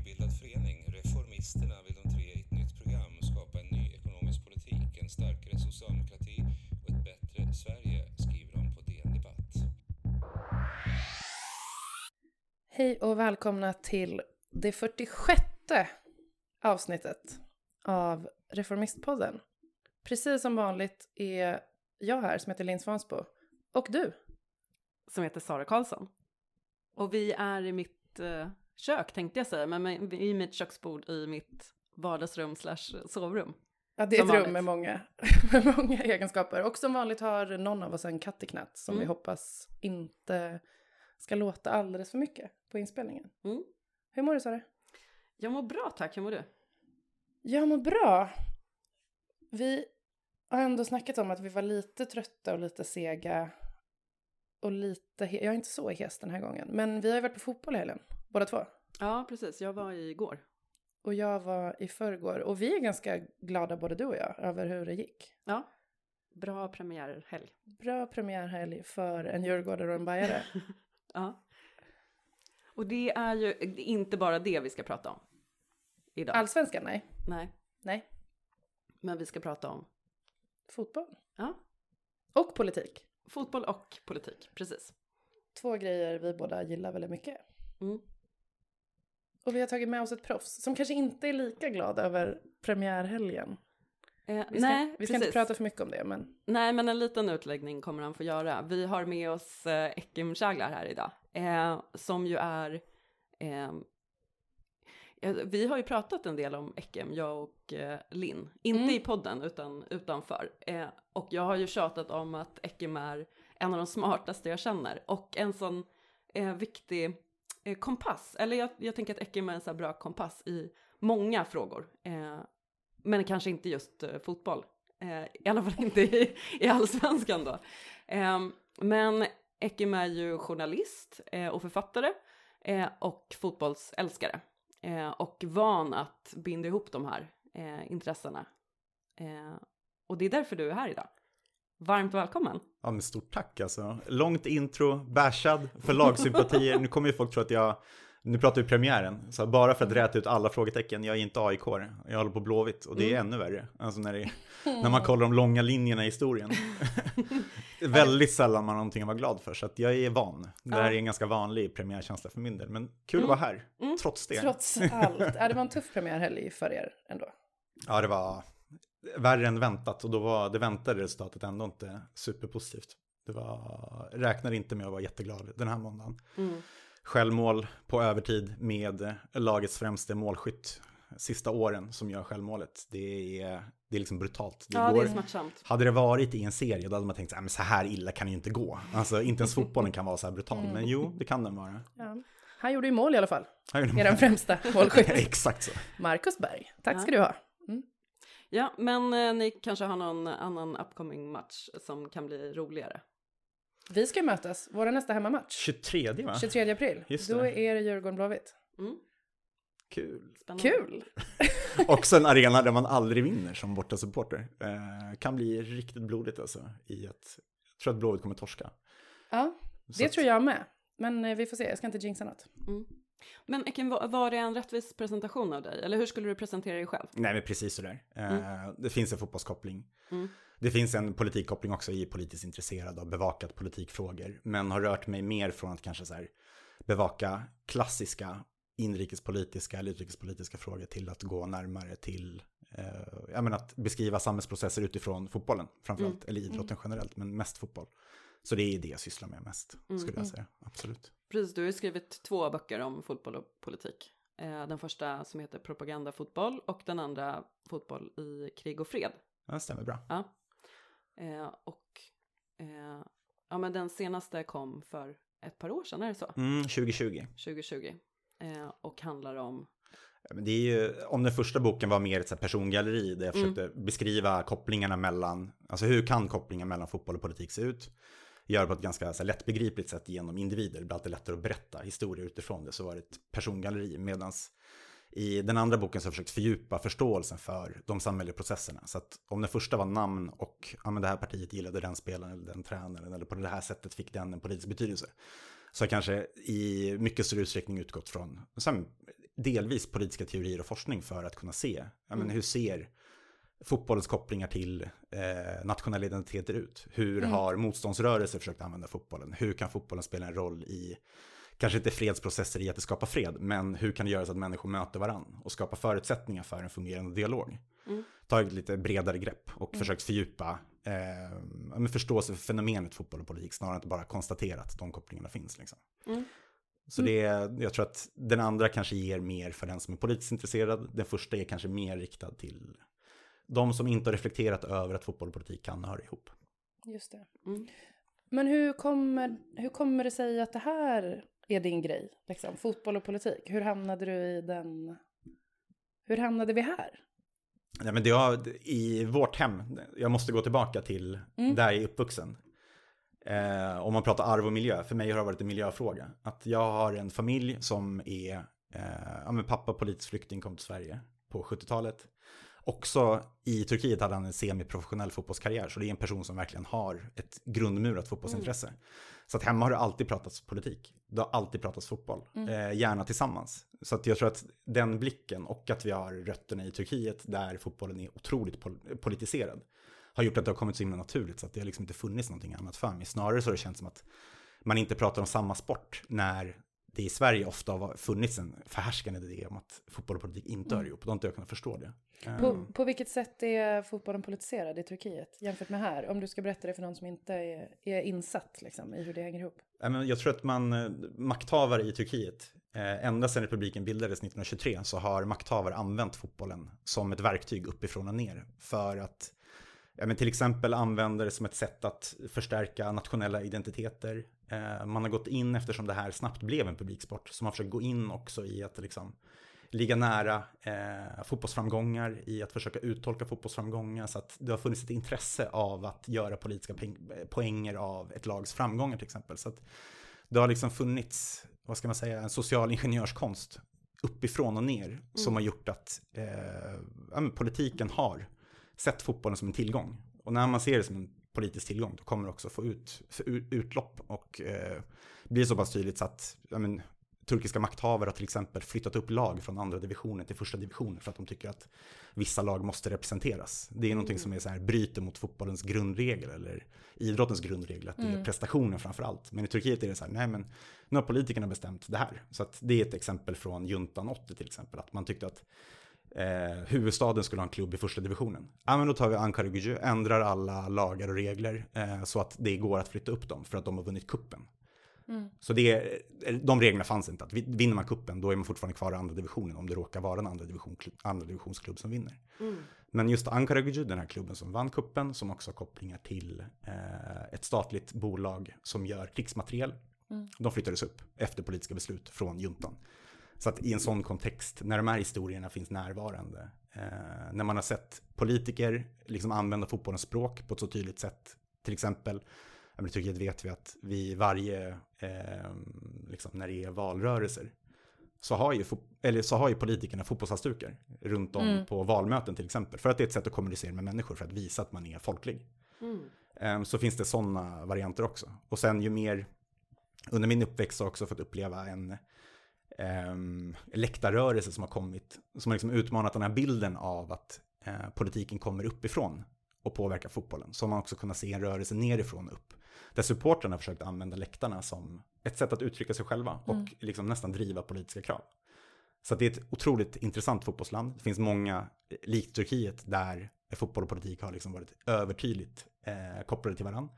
nybildad förening, Reformisterna, vill de tre i ett nytt program skapa en ny ekonomisk politik, en starkare socialdemokrati och ett bättre Sverige, skriver de på DN Debatt. Hej och välkomna till det 46 avsnittet av Reformistpodden. Precis som vanligt är jag här som heter Linn Svansbo. Och du? som heter Sara Karlsson. Och vi är i mitt eh, kök tänkte jag säga, men i mitt köksbord i mitt vardagsrum slash sovrum. Ja, det är Som ett rum med många, med många egenskaper. Och som vanligt har någon av oss en katt i knät som Mm. vi hoppas inte ska låta alldeles för mycket på inspelningen. Mm. Hur mår du Sara? Jag mår bra tack, hur mår du? Jag mår bra. Vi har ändå snackat om att vi var lite trötta och lite sega. Och lite, jag är inte så hes den här gången. Men vi har ju varit på fotboll i helgen, båda två. Ja, precis, jag var igår. Och jag var i förrgår. Och vi är ganska glada både du och jag över hur det gick. Ja, bra premiärhelg. Bra premiärhelg för en djurgårdare och en bajare. Ja. Och det är ju inte bara det vi ska prata om idag. Allsvenskan? Nej. Nej, Nej. men vi ska prata om Fotboll. ja, Och politik. fotboll och politik, precis. Två grejer vi båda gillar väldigt mycket. Mm. Och vi har tagit med oss ett proffs som kanske inte är lika glad över premiärhelgen. Eh, Vi ska, nej, vi ska inte prata för mycket om det, men Nej, men en liten utläggning kommer han få göra. Vi har med oss eh, Ekim Şaglar här idag, eh, som ju är... Eh, vi har ju pratat en del om Ekim, jag och eh, Linn. Inte Mm. i podden, utan utanför. Eh, och jag har ju tjatat om att Ekim är en av de smartaste jag känner. Och en sån eh, viktig eh, kompass. Eller jag, jag tänker att Ekim är en så här bra kompass i många frågor. Eh, men kanske inte just eh, fotboll. Eh, I alla fall inte i, i allsvenskan då. Eh, men Ekim är ju journalist eh, och författare eh, och fotbollsälskare. Eh, och van att binda ihop de här eh, intressena. Eh, och det är därför du är här idag. Varmt välkommen. Ja, men stort tack alltså. Långt intro, bashad för lagsympatier. nu kommer ju folk tro att jag, nu pratar vi premiären, så bara för att räta ut alla frågetecken, jag är inte aik jag håller på Blåvitt och det är ännu värre. Alltså när, det, när man kollar de långa linjerna i historien. Väldigt sällan man har någonting att vara glad för, så att jag är van. Det här är en ganska vanlig premiärkänsla för min del, men kul att vara här, trots det. trots allt. Ja, det var en tuff premiärhelg för er ändå. Ja, det var värre än väntat och då var det väntade resultatet ändå inte superpositivt. Det var, räknade inte med att vara jätteglad den här måndagen. Mm. Självmål på övertid med lagets främste målskytt sista åren som gör självmålet. Det är, det är liksom brutalt. Det Ja, det går, är smärtsamt. hade det varit i en serie då hade man tänkt så här, men så här illa kan det ju inte gå. Alltså inte ens fotbollen kan vara så här brutal, men jo, det kan den vara. Ja. Han gjorde ju mål i alla fall. Här är det- Er den främsta målskytt. Exakt så. Marcus Berg. Tack Ja. ska du ha. Ja, men eh, ni kanske har någon annan upcoming match som kan bli roligare. Vi ska mötas, vår nästa hemmamatch. 23 va? 23 april. Just Då det. är det Djurgården-Blåvitt. Mm, Kul. spännande. Kul! Också en arena där man aldrig vinner som bortasupporter. Eh, kan bli riktigt blodigt alltså. I ett, jag tror att Blåvitt kommer torska. Ja, Så det att- tror jag med. Men eh, vi får se, jag ska inte jinxa något. Mm. Men Ekim, var, det en rättvis presentation av dig? Eller hur skulle du presentera dig själv? Nej, men precis sådär. Eh, Det finns en fotbollskoppling. Mm. Det finns en politikkoppling också. Jag är politiskt intresserad av bevakat politikfrågor. Men har rört mig mer från att kanske så här bevaka klassiska inrikespolitiska eller utrikespolitiska frågor till att gå närmare till, eh, menar att beskriva samhällsprocesser utifrån fotbollen framförallt, eller idrotten generellt, men mest fotboll. Så det är det jag sysslar med mest, skulle jag säga, absolut. Precis, du har ju skrivit två böcker om fotboll och politik. Eh, den första som heter Propagandafotboll och den andra Fotboll i krig och fred. Ja, det stämmer bra. Ja. Eh, och eh, ja, men den senaste kom för ett par år sedan, är det så? Mm, 2020. 2020. Eh, och handlar om, det är ju, om den första boken var mer ett persongalleri där jag Mm. försökte beskriva kopplingarna mellan, alltså hur kan kopplingen mellan fotboll och politik se ut? Gör på ett ganska så här, lättbegripligt sätt genom individer, det blir alltid lättare att berätta historier utifrån det, så var det ett persongalleri. Medan i den andra boken så har jag försökt fördjupa förståelsen för de samhälleliga processerna. Så att om den första var namn och ja, men det här partiet gillade den spelaren eller den tränaren eller på det här sättet fick den en politisk betydelse. Så jag kanske i mycket större utsträckning utgått från delvis politiska teorier och forskning för att kunna se, ja, men Mm. hur ser fotbollens kopplingar till eh, nationella identiteter ut? Hur Mm. har motståndsrörelser försökt använda fotbollen? Hur kan fotbollen spela en roll i, kanske inte fredsprocesser i att det skapar fred, men hur kan det göra så att människor möter varandra och skapa förutsättningar för en fungerande dialog? Mm. Tagit ett lite bredare grepp och Mm. försökt fördjupa eh, förståelse för fenomenet fotboll och politik, snarare än att bara konstatera att de kopplingarna finns. Liksom. Mm. Så det är, jag tror att den andra kanske ger mer för den som är politiskt intresserad. Den första är kanske mer riktad till de som inte har reflekterat över att fotboll och politik kan höra ihop. Just det. Mm. Men hur kommer, hur kommer det sig att det här är din grej? Liksom? Fotboll och politik. Hur hamnade du i den? Hur hamnade vi här? Nej, men det har, I vårt hem, jag måste gå tillbaka till Mm. där jag är uppvuxen. Eh, om man pratar arv och miljö, för mig har det varit en miljöfråga. Att jag har en familj som är, eh, ja men pappa politisk flykting kom till Sverige på 70-talet. Också i Turkiet hade han en semiprofessionell fotbollskarriär, så det är en person som verkligen har ett grundmurat fotbollsintresse. Så att hemma har det alltid pratats politik. Det har alltid pratats fotboll, eh, gärna tillsammans. Så att jag tror att den blicken och att vi har rötterna i Turkiet där fotbollen är otroligt pol- politiserad har gjort att det har kommit så himla naturligt så att det har liksom inte funnits någonting annat för mig. Snarare så har det känts som att man inte pratar om samma sport när det i Sverige ofta har funnits en förhärskande idé om att fotboll och politik inte hör ihop. Då har inte jag kunnat förstå det. På, Mm. på vilket sätt är fotbollen politiserad i Turkiet jämfört med här? Om du ska berätta det för någon som inte är, är insatt liksom, i hur det hänger ihop. Jag tror att man, eh, makthavare i Turkiet, eh, ända sedan republiken bildades 1923 så har makthavare använt fotbollen som ett verktyg uppifrån och ner. För att ja, men till exempel använda det som ett sätt att förstärka nationella identiteter. Eh, Man har gått in, eftersom det här snabbt blev en publiksport, så man har försökt gå in också i att liksom ligga nära eh, fotbollsframgångar, i att försöka uttolka fotbollsframgångar. Så att det har funnits ett intresse av att göra politiska poänger av ett lags framgångar till exempel. Så att det har liksom funnits, vad ska man säga, en social ingenjörskonst uppifrån och ner som har gjort att eh, ja, politiken har sett fotbollen som en tillgång. Och när man ser det som en politisk tillgång då kommer det också få ut, utlopp och eh, blir så pass tydligt så att men, turkiska makthavare har till exempel flyttat upp lag från andra divisioner till första divisioner för att de tycker att vissa lag måste representeras. Det är någonting som är så här, bryter mot fotbollens grundregel eller idrottens grundregel, att det är prestationen framför allt. Men i Turkiet är det så här, nej men nu har politikerna bestämt det här. Så att det är ett exempel från juntan 80 till exempel, att man tyckte att eh, huvudstaden skulle ha en klubb i första divisionen. Ja, men då tar vi Ankara Gücü, ändrar alla lagar och regler eh, så att det går att flytta upp dem för att de har vunnit kuppen. Så det, är- de reglerna fanns inte. Att vinner man kuppen då är man fortfarande kvar i andra divisionen om det råkar vara en andra, division, andra divisionsklubb som vinner. Mm. Men just Ankara Gücü, den här klubben som vann kuppen, som också har kopplingar till eh, ett statligt bolag som gör krigsmateriel. De flyttades upp efter politiska beslut från juntan. Så att i en sån kontext, när de här historierna finns närvarande, eh, när man har sett politiker liksom använda fotbollens språk på ett så tydligt sätt, till exempel, i Turkiet vet vi att vi varje, eh, liksom när det är valrörelser, så har ju, eller så har ju politikerna fotbollshalsdukar runt om Mm. på valmöten till exempel. För att det är ett sätt att kommunicera med människor, för att visa att man är folklig. Mm. Ehm, så finns det sådana varianter också. Och sen ju mer, under min uppväxt har jag också fått uppleva en um, läktarrörelse som har kommit, som har liksom utmanat den här bilden av att eh, politiken kommer uppifrån och påverkar fotbollen. Så har man också kunnat se en rörelse nerifrån och upp. Där supportrarna har försökt använda läktarna som ett sätt att uttrycka sig själva och Mm. liksom nästan driva politiska krav. Så det är ett otroligt intressant fotbollsland. Det finns många, eh, likt Turkiet, där fotboll och politik har liksom varit övertydligt eh, kopplade till varandra.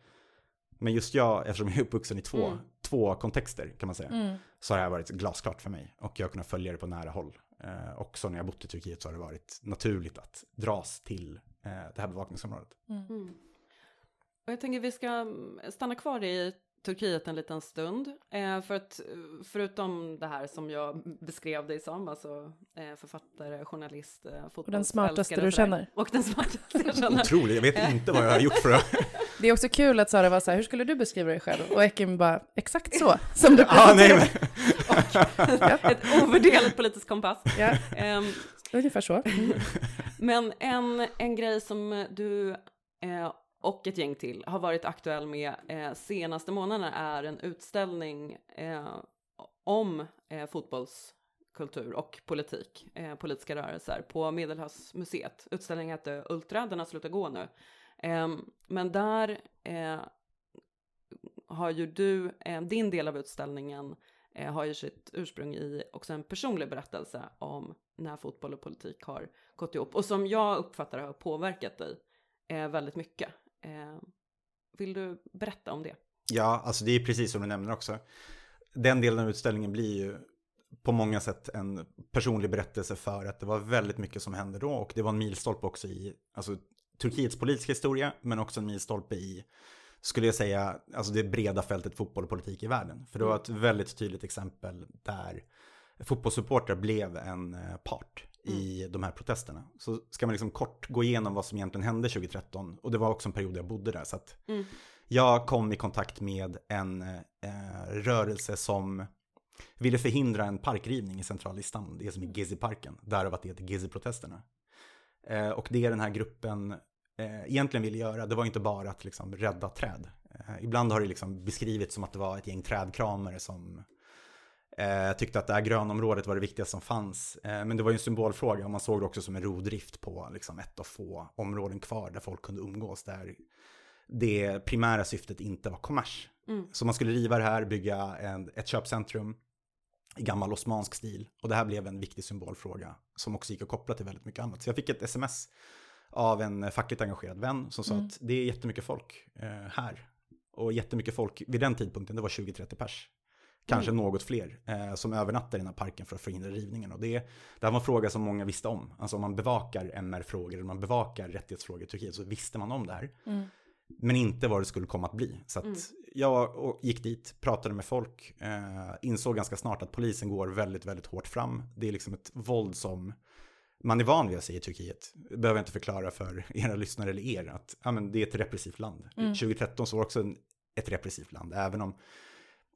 Men just jag, eftersom jag är uppvuxen i två, Mm. två kontexter kan man säga, Mm. så har det här varit glasklart för mig. Och jag har kunnat följa det på nära håll. Eh, också när jag bott i Turkiet så har det varit naturligt att dras till eh, det här bevakningsområdet. Mm. Och jag tänker vi ska mm, stanna kvar i Turkiet en liten stund. Eh, för att förutom det här som jag beskrev dig som, alltså eh, författare, journalist, eh, Och den smartaste fotbollsälskare du känner. Och den smartaste jag känner. Otroligt, jag vet inte vad jag har gjort för att... Det är också kul att Sara var så här, hur skulle du beskriva dig själv? Och Ekim bara, exakt så, som du ah, nej, men... Ett ovärderligt politiskt kompass. Ja, Ehm, ungefär så. Men en, en grej som du eh, och ett gäng till har varit aktuell med eh, senaste månaderna är en utställning eh, om eh, kultur och politik, eh, politiska rörelser, på Medelhavsmuseet. Utställningen hette Ultra, den har slutat gå nu. Ehm, men där eh, har ju du, eh, din del av utställningen eh, har ju sitt ursprung i också en personlig berättelse om när fotboll och politik har gått ihop och som jag uppfattar har påverkat dig väldigt mycket. Ehm, vill du berätta om det? Ja, alltså det är precis som du nämner också. Den delen av utställningen blir ju på många sätt en personlig berättelse för att det var väldigt mycket som hände då och det var en milstolpe också i alltså, Turkiets politiska historia men också en milstolpe i skulle jag säga, alltså det breda fältet fotboll och politik i världen. För det var ett väldigt tydligt exempel där fotbollssupportrar blev en eh, part i de här protesterna. Så ska man liksom kort gå igenom vad som egentligen hände 2013 och det var också en period jag bodde där. Så att Mm. jag kom i kontakt med en eh, rörelse som ville förhindra en parkrivning i centrala Istanbul, det som är Gezi-parken, därav att det heter Gezi-protesterna. Eh, och det den här gruppen eh, egentligen ville göra, det var inte bara att liksom rädda träd. Eh, ibland har det liksom beskrivits som att det var ett gäng trädkramare som eh, tyckte att det här grönområdet var det viktigaste som fanns. Eh, men det var ju en symbolfråga och man såg det också som en rovdrift på liksom, ett av få områden kvar där folk kunde umgås. Där det primära syftet inte var kommers. Mm. Så man skulle riva det här, bygga en, ett köpcentrum i gammal osmansk stil. Och det här blev en viktig symbolfråga som också gick att koppla till väldigt mycket annat. Så jag fick ett sms av en fackligt engagerad vän som sa Mm. att det är jättemycket folk eh, här. Och jättemycket folk vid den tidpunkten, det var 20-30 pers. Kanske Mm. något fler eh, som övernattade i den här parken för att förhindra rivningen. Och det, det här var en fråga som många visste om. Alltså om man bevakar MR-frågor eller man bevakar rättighetsfrågor i Turkiet så visste man om det här. Mm. Men inte vad det skulle komma att bli. Så att Mm. jag gick dit, pratade med folk, eh, insåg ganska snart att polisen går väldigt, väldigt hårt fram. Det är liksom ett våld som man är van vid att i Turkiet. Det behöver jag inte förklara för era lyssnare eller er att ja, men det är ett repressivt land. Mm. 2013 så var också en, ett repressivt land, även om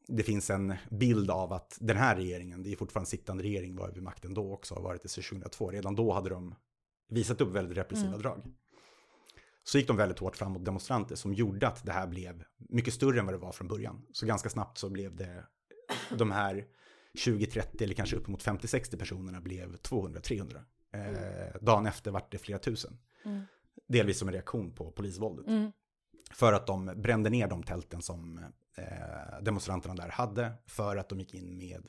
det finns en bild av att den här regeringen, det är fortfarande sittande regering, var vid makten då också, har varit det sedan 2002. Redan då hade de visat upp väldigt repressiva Mm. drag. Så gick de väldigt hårt fram mot demonstranter som gjorde att det här blev mycket större än vad det var från början. Så ganska snabbt så blev det de här 20-30 eller kanske uppemot 50-60 personerna blev 200-300. Eh, dagen efter vart det flera tusen. Mm. Delvis som en reaktion på polisvåldet. Mm. För att de brände ner de tälten som eh, demonstranterna där hade. För att de gick in med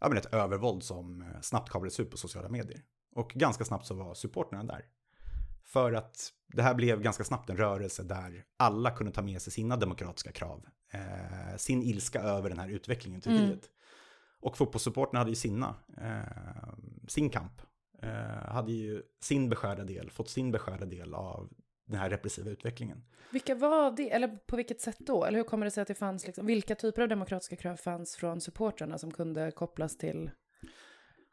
ja, men ett övervåld som eh, snabbt kablades ut på sociala medier. Och ganska snabbt så var supporterna där. För att det här blev ganska snabbt en rörelse där alla kunde ta med sig sina demokratiska krav. Eh, sin ilska över den här utvecklingen i Turkiet. Mm. Och fotbollssupporterna hade ju sina, eh, sin kamp. Eh, hade ju sin beskärda del, fått sin beskärda del av den här repressiva utvecklingen. Vilka var det? Eller på vilket sätt då? Eller hur kommer det sig att det fanns, liksom, vilka typer av demokratiska krav fanns från supportrarna som kunde kopplas till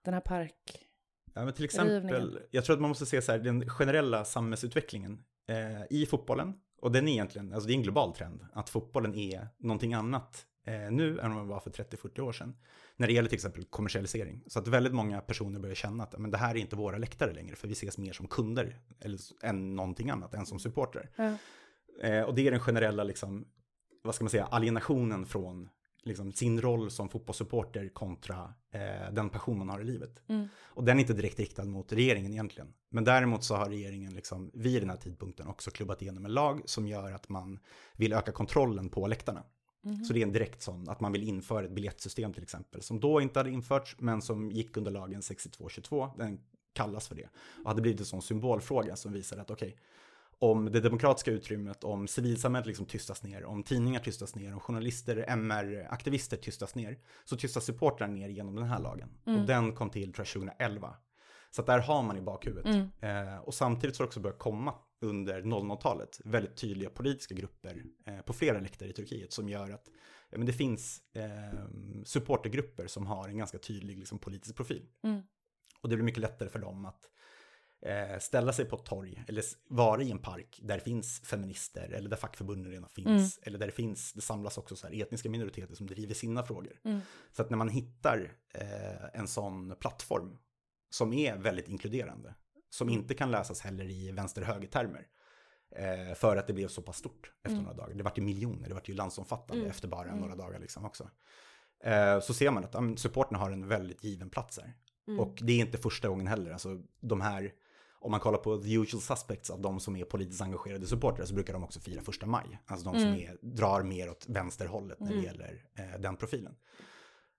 den här park? Ja, men till exempel, Rivningen. jag tror att man måste se så här, den generella samhällsutvecklingen eh, i fotbollen. Och den är egentligen, alltså det är en global trend, att fotbollen är någonting annat eh, nu än vad den var för 30-40 år sedan. När det gäller till exempel kommersialisering. Så att väldigt många personer börjar känna att men det här är inte våra läktare längre, för vi ses mer som kunder eller, än någonting annat, än som supportrar. Ja. Eh, och det är den generella, liksom, vad ska man säga, alienationen från liksom, sin roll som fotbollssupporter kontra eh, den passion man har i livet. Mm. Och den är inte direkt riktad mot regeringen egentligen. Men däremot så har regeringen liksom, vid den här tidpunkten också klubbat igenom en lag som gör att man vill öka kontrollen på läktarna. Mhm. Så det är en direkt sån, att man vill införa ett biljettsystem till exempel, som då inte hade införts, men som gick under lagen 6222, den kallas för det. Och hade blivit en sån symbolfråga som visar att okej, om det demokratiska utrymmet, om civilsamhället liksom tystas ner, om tidningar tystas ner, om journalister, MR-aktivister tystas ner, så tystas supportrar ner genom den här lagen. Mm. Och den kom till, tror jag, 2011. Så där har man i bakhuvudet. Mm. Eh, och samtidigt så har det också börjat komma under 00-talet väldigt tydliga politiska grupper eh, på flera läktare i Turkiet som gör att ja, men det finns eh, supportergrupper som har en ganska tydlig liksom, politisk profil. Mm. Och det blir mycket lättare för dem att eh, ställa sig på ett torg eller vara i en park där det finns feminister eller där fackförbunden redan finns. Eller där det finns, det samlas också så här etniska minoriteter som driver sina frågor. Mm. Så att när man hittar eh, en sån plattform som är väldigt inkluderande, som Mm. inte kan läsas heller i vänster-höger-termer, eh, för att det blev så pass stort efter Mm. några dagar. Det vart ju miljoner, det vart ju landsomfattande Mm. efter bara Mm. några dagar liksom också. Eh, så ser man att ja, supporterna har en väldigt given plats här. Mm. Och det är inte första gången heller. Alltså de här, om man kollar på the usual suspects av de som är politiskt engagerade supportrar så brukar de också fira första maj. Alltså de som Mm. är, drar mer åt vänsterhållet när det gäller eh, den profilen.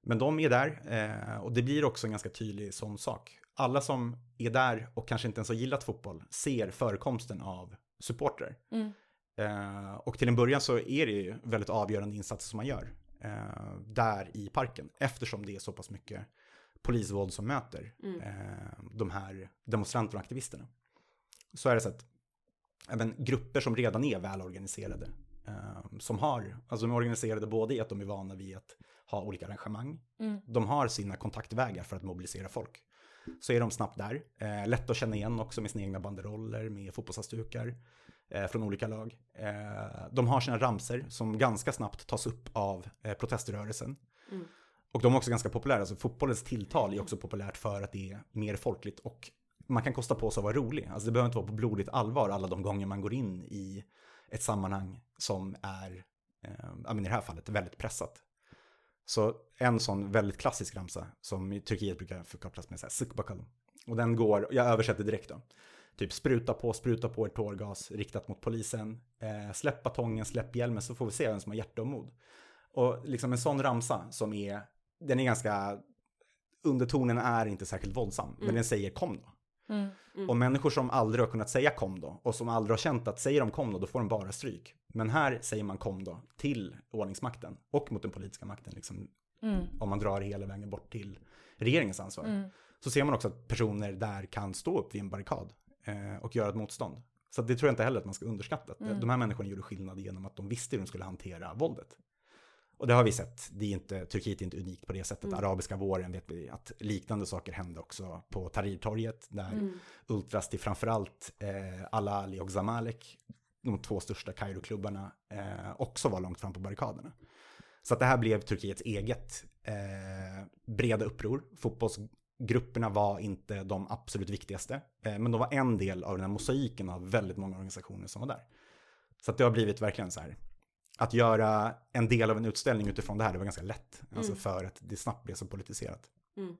Men de är där eh, och det blir också en ganska tydlig sån sak. Alla som är där och kanske inte ens har gillat fotboll ser förekomsten av supportrar. Mm. Eh, och till en början så är det ju väldigt avgörande insatser som man gör eh, där i parken eftersom det är så pass mycket polisvåld som möter Mm. eh, de här demonstranterna och aktivisterna. Så är det så att även grupper som redan är välorganiserade, eh, som har, alltså de är organiserade både i att de är vana vid att ha olika arrangemang, Mm. de har sina kontaktvägar för att mobilisera folk. Så är de snabbt där. Eh, lätt att känna igen också med sina egna banderoller, med fotbollshalsdukar eh, från olika lag. Eh, de har sina ramser som ganska snabbt tas upp av proteströrelsen. Mm. Och de är också ganska populära, alltså fotbollens tilltal är också populärt för att det är mer folkligt och man kan kosta på sig att vara rolig. Alltså det behöver inte vara på blodigt allvar alla de gånger man går in i ett sammanhang som är, eh, i det här fallet, väldigt pressat. Så en sån väldigt klassisk ramsa som i Turkiet brukar förkopplas med så här, "Sık bakalım." Och den går, jag översätter direkt då. Typ spruta på, spruta på ett tårgas riktat mot polisen. Eh, släpp batongen, släpp hjälmen så får vi se vem som har hjärta och mod. Och liksom en sån ramsa som är, den är ganska, undertonen är inte särskilt våldsam, men Mm. den säger kom då. Mm. Mm. Och människor som aldrig har kunnat säga kom då och som aldrig har känt att säger de kom då, då får de bara stryk. Men här säger man kom då till ordningsmakten och mot den politiska makten, liksom, Mm. om man drar hela vägen bort till regeringens ansvar. Mm. Så ser man också att personer där kan stå upp vid en barrikad eh, och göra ett motstånd. Så det tror jag inte heller att man ska underskatta. Att Mm. De här människorna gjorde skillnad genom att de visste hur de skulle hantera våldet. Och det har vi sett. Det är inte, Turkiet är inte unikt på det sättet. Mm. Arabiska våren vet vi att liknande saker hände också på Tahrirtorget. Där Mm. ultras till framförallt eh, Al-Ali och Zamalek, de två största Kairo-klubbarna, eh, också var långt fram på barrikaderna. Så att det här blev Turkiets eget eh, breda uppror. Fotbollsgrupperna var inte de absolut viktigaste, eh, men de var en del av den här mosaiken av väldigt många organisationer som var där. Så att det har blivit verkligen så här, att göra en del av en utställning utifrån det här, det var ganska lätt. Alltså Mm. för att det snabbt blev så politiserat. Mm.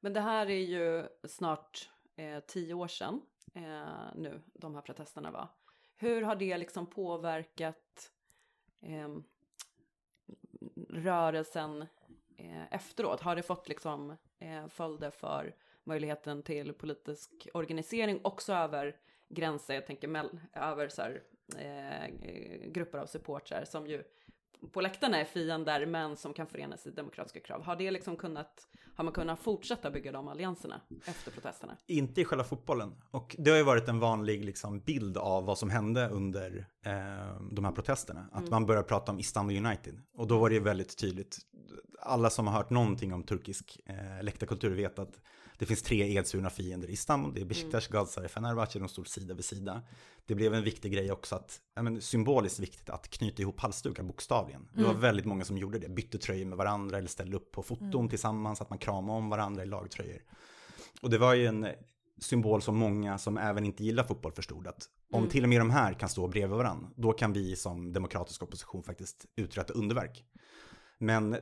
Men det här är ju snart eh, tio år sedan eh, nu, de här protesterna var. Hur har det liksom påverkat eh, rörelsen efteråt? Har det fått liksom eh, följder för möjligheten till politisk organisering också över gränser? Jag tänker över så här, grupper av supportrar som ju på läktarna är fiender men som kan förenas i demokratiska krav. Har det liksom kunnat, har man kunnat fortsätta bygga de allianserna efter protesterna? Inte i själva fotbollen. Och det har ju varit en vanlig liksom, bild av vad som hände under eh, de här protesterna. Att Mm. man börjar prata om Istanbul United. Och då var det ju väldigt tydligt. Alla som har hört någonting om turkisk eh, läktarkultur vet att det finns tre edsvurna fiender i Istanbul. Det är Besiktas, Galatasaray, Fenerbahce. De står sida vid sida. Det blev en viktig grej också att, ja, men, symboliskt viktigt att knyta ihop halsdukar bokstavligen. Det var Mm. väldigt många som gjorde det. Bytte tröjor med varandra eller ställde upp på foton Mm. tillsammans. Att man kramade om varandra i lagtröjor. Och det var ju en symbol som många som även inte gillar fotboll förstod att om Mm. till och med de här kan stå bredvid varandra, då kan vi som demokratisk opposition faktiskt uträtta underverk. Men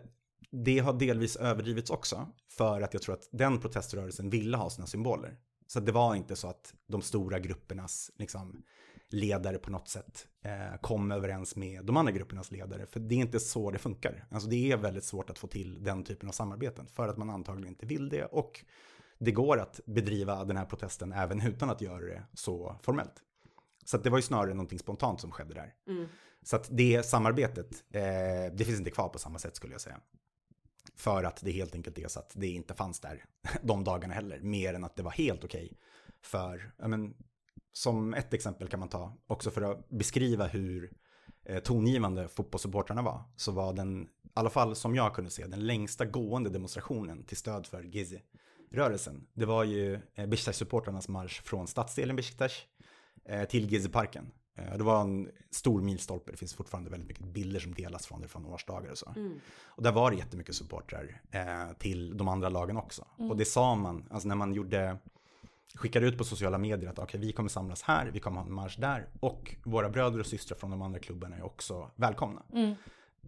det har delvis överdrivits också för att jag tror att den proteströrelsen ville ha sina symboler. Så det var inte så att de stora gruppernas liksom, ledare på något sätt eh, kom överens med de andra gruppernas ledare. För det är inte så det funkar. Alltså det är väldigt svårt att få till den typen av samarbeten för att man antagligen inte vill det. Och det går att bedriva den här protesten även utan att göra det så formellt. Så det var ju snarare någonting spontant som skedde där. Mm. Så att det samarbetet, eh, det finns inte kvar på samma sätt skulle jag säga. För att det helt enkelt är så att det inte fanns där de dagarna heller. Mer än att det var helt okej. För, ja men, som ett exempel kan man ta, också för att beskriva hur eh, tongivande fotbollssupportrarna var, så var den, i alla fall som jag kunde se, den längsta gående demonstrationen till stöd för Gezi-rörelsen. Det var ju eh, Besiktas-supportrarnas marsch från stadsdelen Besiktas eh, till Gizi-parken. Eh, det var en stor milstolpe, det finns fortfarande väldigt mycket bilder som delas från det från årsdagar och så. Mm. Och där var det jättemycket supportrar eh, till de andra lagen också. Mm. Och det sa man, alltså när man gjorde, skickade ut på sociala medier att okej, vi kommer samlas här, vi kommer ha en marsch där och våra bröder och systrar från de andra klubbarna är också välkomna. Mm.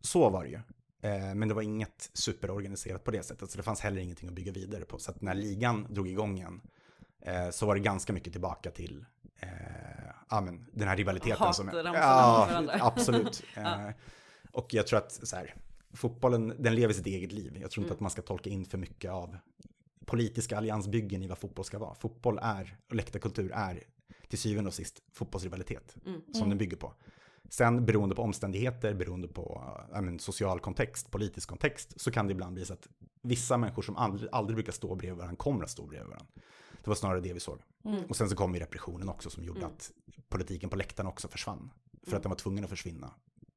Så var det ju. Eh, men det var inget superorganiserat på det sättet, så det fanns heller ingenting att bygga vidare på. Så att när ligan drog igång igen så var det ganska mycket tillbaka till eh, ja, men, den här rivaliteten. Hatar som är, ja, absolut. Ja. Eh, och jag tror att så här, fotbollen, den lever sitt eget liv. Jag tror inte Mm. att man ska tolka in för mycket av politiska alliansbyggen i vad fotboll ska vara. Fotboll är, och läktarkultur är till syvende och sist fotbollsrivalitet Mm. som den bygger på. Sen beroende på omständigheter, beroende på men, social kontext, politisk kontext, så kan det ibland bli så att vissa människor som aldrig, aldrig brukar stå bredvid varandra kommer att stå bredvid varandra. Det var snarare det vi såg. Mm. Och sen så kom ju repressionen också som gjorde Mm. att politiken på läktarna också försvann. För Mm. att den var tvungen att försvinna.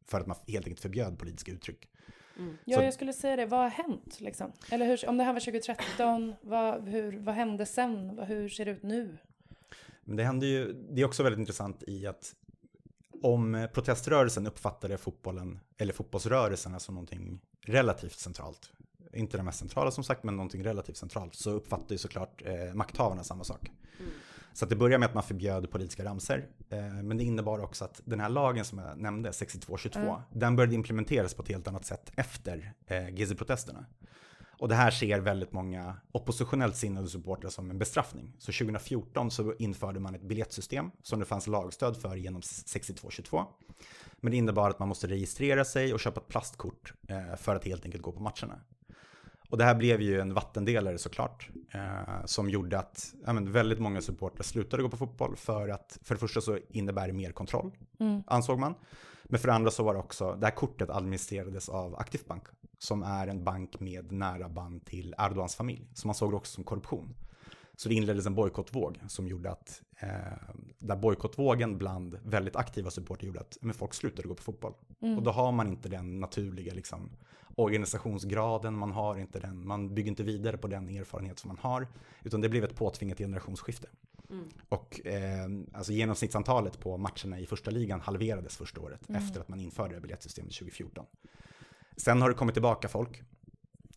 För att man helt enkelt förbjöd politiska uttryck. Mm. Ja, Så- jag skulle säga det. Vad har hänt? Liksom? Eller hur, om det här var 2013, vad, hur, vad hände sen? Hur ser det ut nu? Men det händer ju, det är också väldigt intressant i att om proteströrelsen uppfattade fotbollen, eller fotbollsrörelserna som någonting relativt centralt, inte det mest centrala som sagt, men någonting relativt centralt, så uppfattar ju såklart eh, makthavarna samma sak. Mm. Så att det börjar med att man förbjöd politiska ramser, eh, men det innebar också att den här lagen som jag nämnde, 6222, Mm. den började implementeras på ett helt annat sätt efter eh, Gezi-protesterna. Och det här ser väldigt många oppositionellt sinnade supportrar som en bestraffning. Så 2014 så införde man ett biljettsystem som det fanns lagstöd för genom 6222. Men det innebar att man måste registrera sig och köpa ett plastkort eh, för att helt enkelt gå på matcherna. Och det här blev ju en vattendelare såklart, eh, som gjorde att ja, men väldigt många supportrar slutade gå på fotboll för att för det första så innebär det mer kontroll, Mm. ansåg man. Men för det andra så var det också, det här kortet administrerades av Aktif Bank, som är en bank med nära band till Erdogans familj, som man såg också som korruption. Så det inleddes en bojkottvåg som gjorde att, eh, där bojkottvågen bland väldigt aktiva supportrar gjorde att men folk slutade gå på fotboll. Mm. Och då har man inte den naturliga liksom, organisationsgraden, man har inte den, man bygger inte vidare på den erfarenhet som man har, utan det blev ett påtvingat generationsskifte. Mm. Och eh, alltså genomsnittsantalet på matcherna i första ligan halverades första året Mm. efter att man införde biljettsystemet 2014. Sen har det kommit tillbaka folk.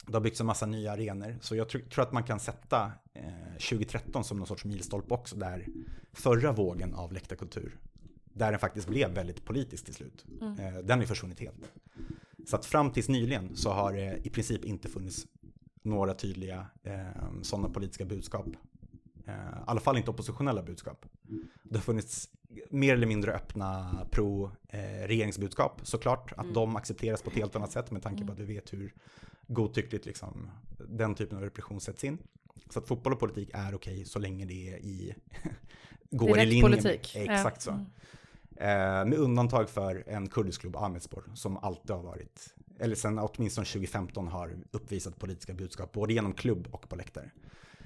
Det har byggts en massa nya arenor, så jag tr- tror att man kan sätta eh, 2013 som någon sorts milstolpe också, där förra vågen av läktarkultur, där den faktiskt blev väldigt politisk till slut, Mm. eh, den är försvunnit helt. Så att fram tills nyligen så har det i princip inte funnits några tydliga eh, sådana politiska budskap. Eh, I alla fall inte oppositionella budskap. Det har funnits mer eller mindre öppna pro-regeringsbudskap såklart. Att Mm. de accepteras på ett helt annat sätt med tanke på att vi vet hur godtyckligt liksom, den typen av repression sätts in. Så att fotboll och politik är okej så länge det är i, går är i linje politik. med, Ja. exakt så. Mm. Eh, med undantag för en kurdisk klubb, Ahmedspor, som alltid har varit, eller sen åtminstone 2015 har uppvisat politiska budskap, både genom klubb och på läktare.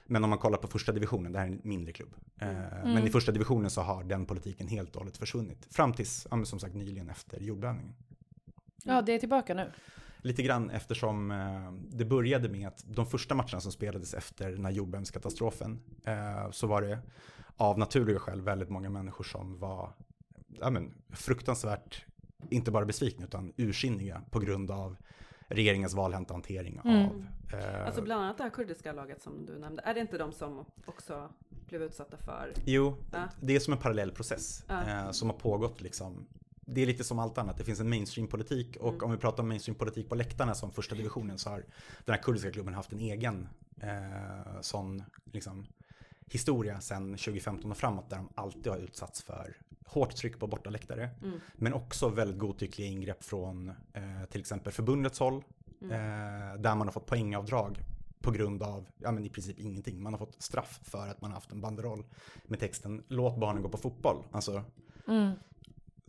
Men om man kollar på första divisionen, det här är en mindre klubb. Eh, Men i första divisionen så har den politiken helt och hållet försvunnit. Fram tills, ja, som sagt, nyligen efter jordbävningen. Ja, det är tillbaka nu. Lite grann eftersom eh, det började med att de första matcherna som spelades efter den här jordbävningskatastrofen så var det av naturliga skäl väldigt många människor som var ja, men, fruktansvärt, inte bara besvikna utan ursinniga på grund av regeringens valhänta hantering Mm. av eh, Alltså bland annat det här kurdiska laget som du nämnde, är det inte de som också blev utsatta för? Jo, Ja. det är som en parallell process Ja. eh, som har pågått liksom. Det är lite som allt annat, det finns en mainstream-politik och Mm. om vi pratar om mainstream-politik på läktarna som första divisionen så har den här kurdiska klubben haft en egen eh, sån liksom, historia sedan 2015 och framåt där de alltid har utsatts för hårt tryck på bortaläktare Mm. men också väldigt godtyckliga ingrepp från eh, till exempel förbundets håll Mm. eh, där man har fått poängavdrag på grund av, ja men i princip ingenting. Man har fått straff för att man har haft en banderoll med texten låt barnen gå på fotboll. Alltså Mm.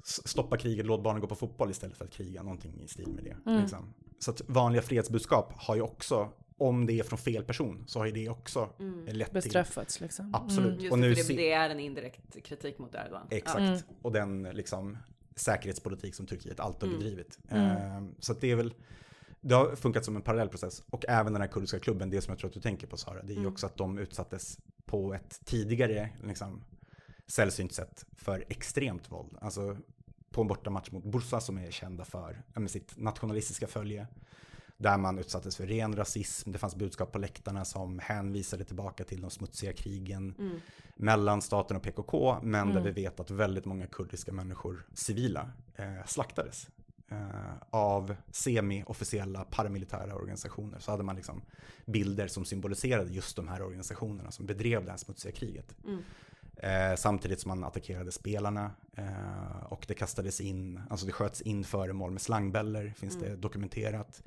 stoppa kriget, låt barnen gå på fotboll istället för att kriga, någonting i stil med det. Mm. Liksom. Så att vanliga fredsbudskap har ju också, om det är från fel person, så har ju det också Mm. lett till... Bestraffats liksom. Absolut. Mm. Just Och det, nu det, det är en indirekt kritik mot Erdogan. Exakt. Mm. Och den liksom säkerhetspolitik som Turkiet alltid har Mm. bedrivit. Mm. Ehm, så att det är väl, det har funkat som en parallell process. Och även den här kurdiska klubben, det som jag tror att du tänker på Sara, det är ju Mm. också att de utsattes på ett tidigare liksom, sällsynt sätt för extremt våld. Alltså på en bortamatch mot Bursa som är kända för men sitt nationalistiska följe. Där man utsattes för ren rasism, det fanns budskap på läktarna som hänvisade tillbaka till de smutsiga krigen Mm. mellan staten och PKK, men där Mm. vi vet att väldigt många kurdiska människor, civila, eh, slaktades. eh, av semi-officiella paramilitära organisationer. Så hade man liksom bilder som symboliserade just de här organisationerna som bedrev det här smutsiga kriget. Mm. Eh, samtidigt som man attackerade spelarna eh, och det kastades in, alltså det sköts in föremål med slangbäller, finns det Mm. dokumenterat.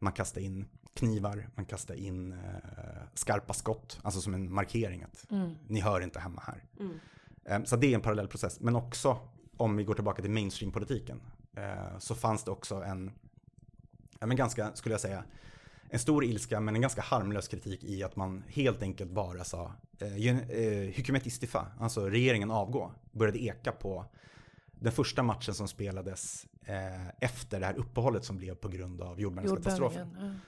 Man kastade in knivar, man kastade in eh, skarpa skott, alltså som en markering att Mm. ni hör inte hemma här. Mm. Eh, Så det är en parallell process. Men också, om vi går tillbaka till mainstream-politiken, eh, så fanns det också en, ja men ganska, skulle jag säga, en stor ilska men en ganska harmlös kritik i att man helt enkelt bara sa eh, eh, Hükümet istifa, alltså regeringen avgå, började eka på den första matchen som spelades eh, efter det här uppehållet som blev på grund av jordbävningskatastrofen.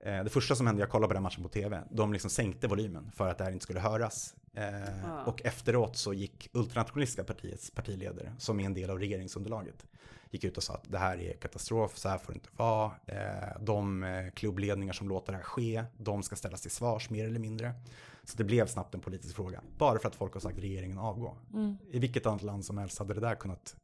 Eh, det första som hände, jag kollade på den matchen på tv, de liksom sänkte volymen för att det här inte skulle höras. Eh, Ah. Och efteråt så gick ultranationalistiska partiets partiledare, som är en del av regeringsunderlaget, gick ut och sa att det här är katastrof, så här får det inte vara. Eh, de klubbledningar som låter det här ske, de ska ställas till svars mer eller mindre. Så det blev snabbt en politisk fråga, bara för att folk har sagt regeringen avgå. Mm. I vilket annat land som helst hade det där kunnat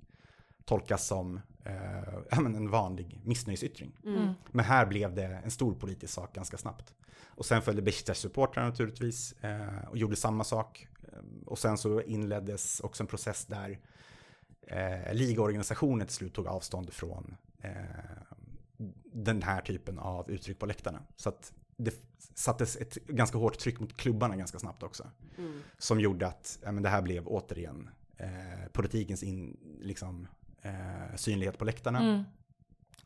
tolkas som eh, en vanlig missnöjesyttring. Mm. Men här blev det en stor politisk sak ganska snabbt. Och sen följde Besiktas-supportrarna naturligtvis eh, och gjorde samma sak. Eh, Och sen så inleddes också en process där eh, ligaorganisationen till slut tog avstånd från eh, den här typen av uttryck på läktarna. Så att det sattes ett ganska hårt tryck mot klubbarna ganska snabbt också. Mm. Som gjorde att ja, men det här blev återigen eh, politikens in, liksom, eh, synlighet på läktarna. Mm.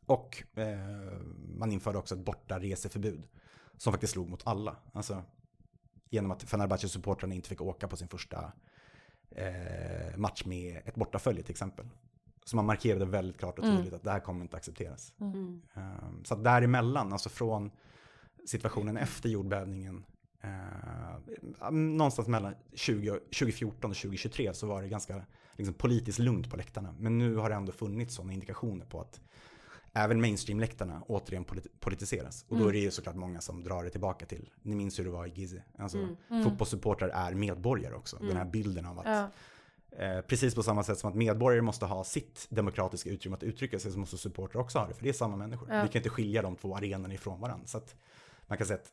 Och eh, man införde också ett borta reseförbud som faktiskt slog mot alla. Alltså genom att Fenerbahce-supportrarna inte fick åka på sin första eh, match med ett bortafölje till exempel. Så man markerade väldigt klart och Mm. tydligt att det här kommer inte accepteras. Mm. Eh, så att däremellan, alltså från situationen efter jordbävningen, eh, någonstans mellan 20, 2014 och 2023 så var det ganska liksom, politiskt lugnt på läktarna. Men nu har det ändå funnits sådana indikationer på att även mainstream-läktarna återigen polit- politiseras. Och då Mm. är det ju såklart många som drar det tillbaka till, ni minns hur det var i Gizeh. Alltså, Mm. Mm. Fotbollssupportrar är medborgare också. Den här Mm. bilden av att Ja. Eh, precis på samma sätt som att medborgare måste ha sitt demokratiska utrymme att uttrycka sig så måste supportrar också ha det, för det är samma människor. Ja. Vi kan inte skilja de två arenorna ifrån varandra. Så att man kan säga att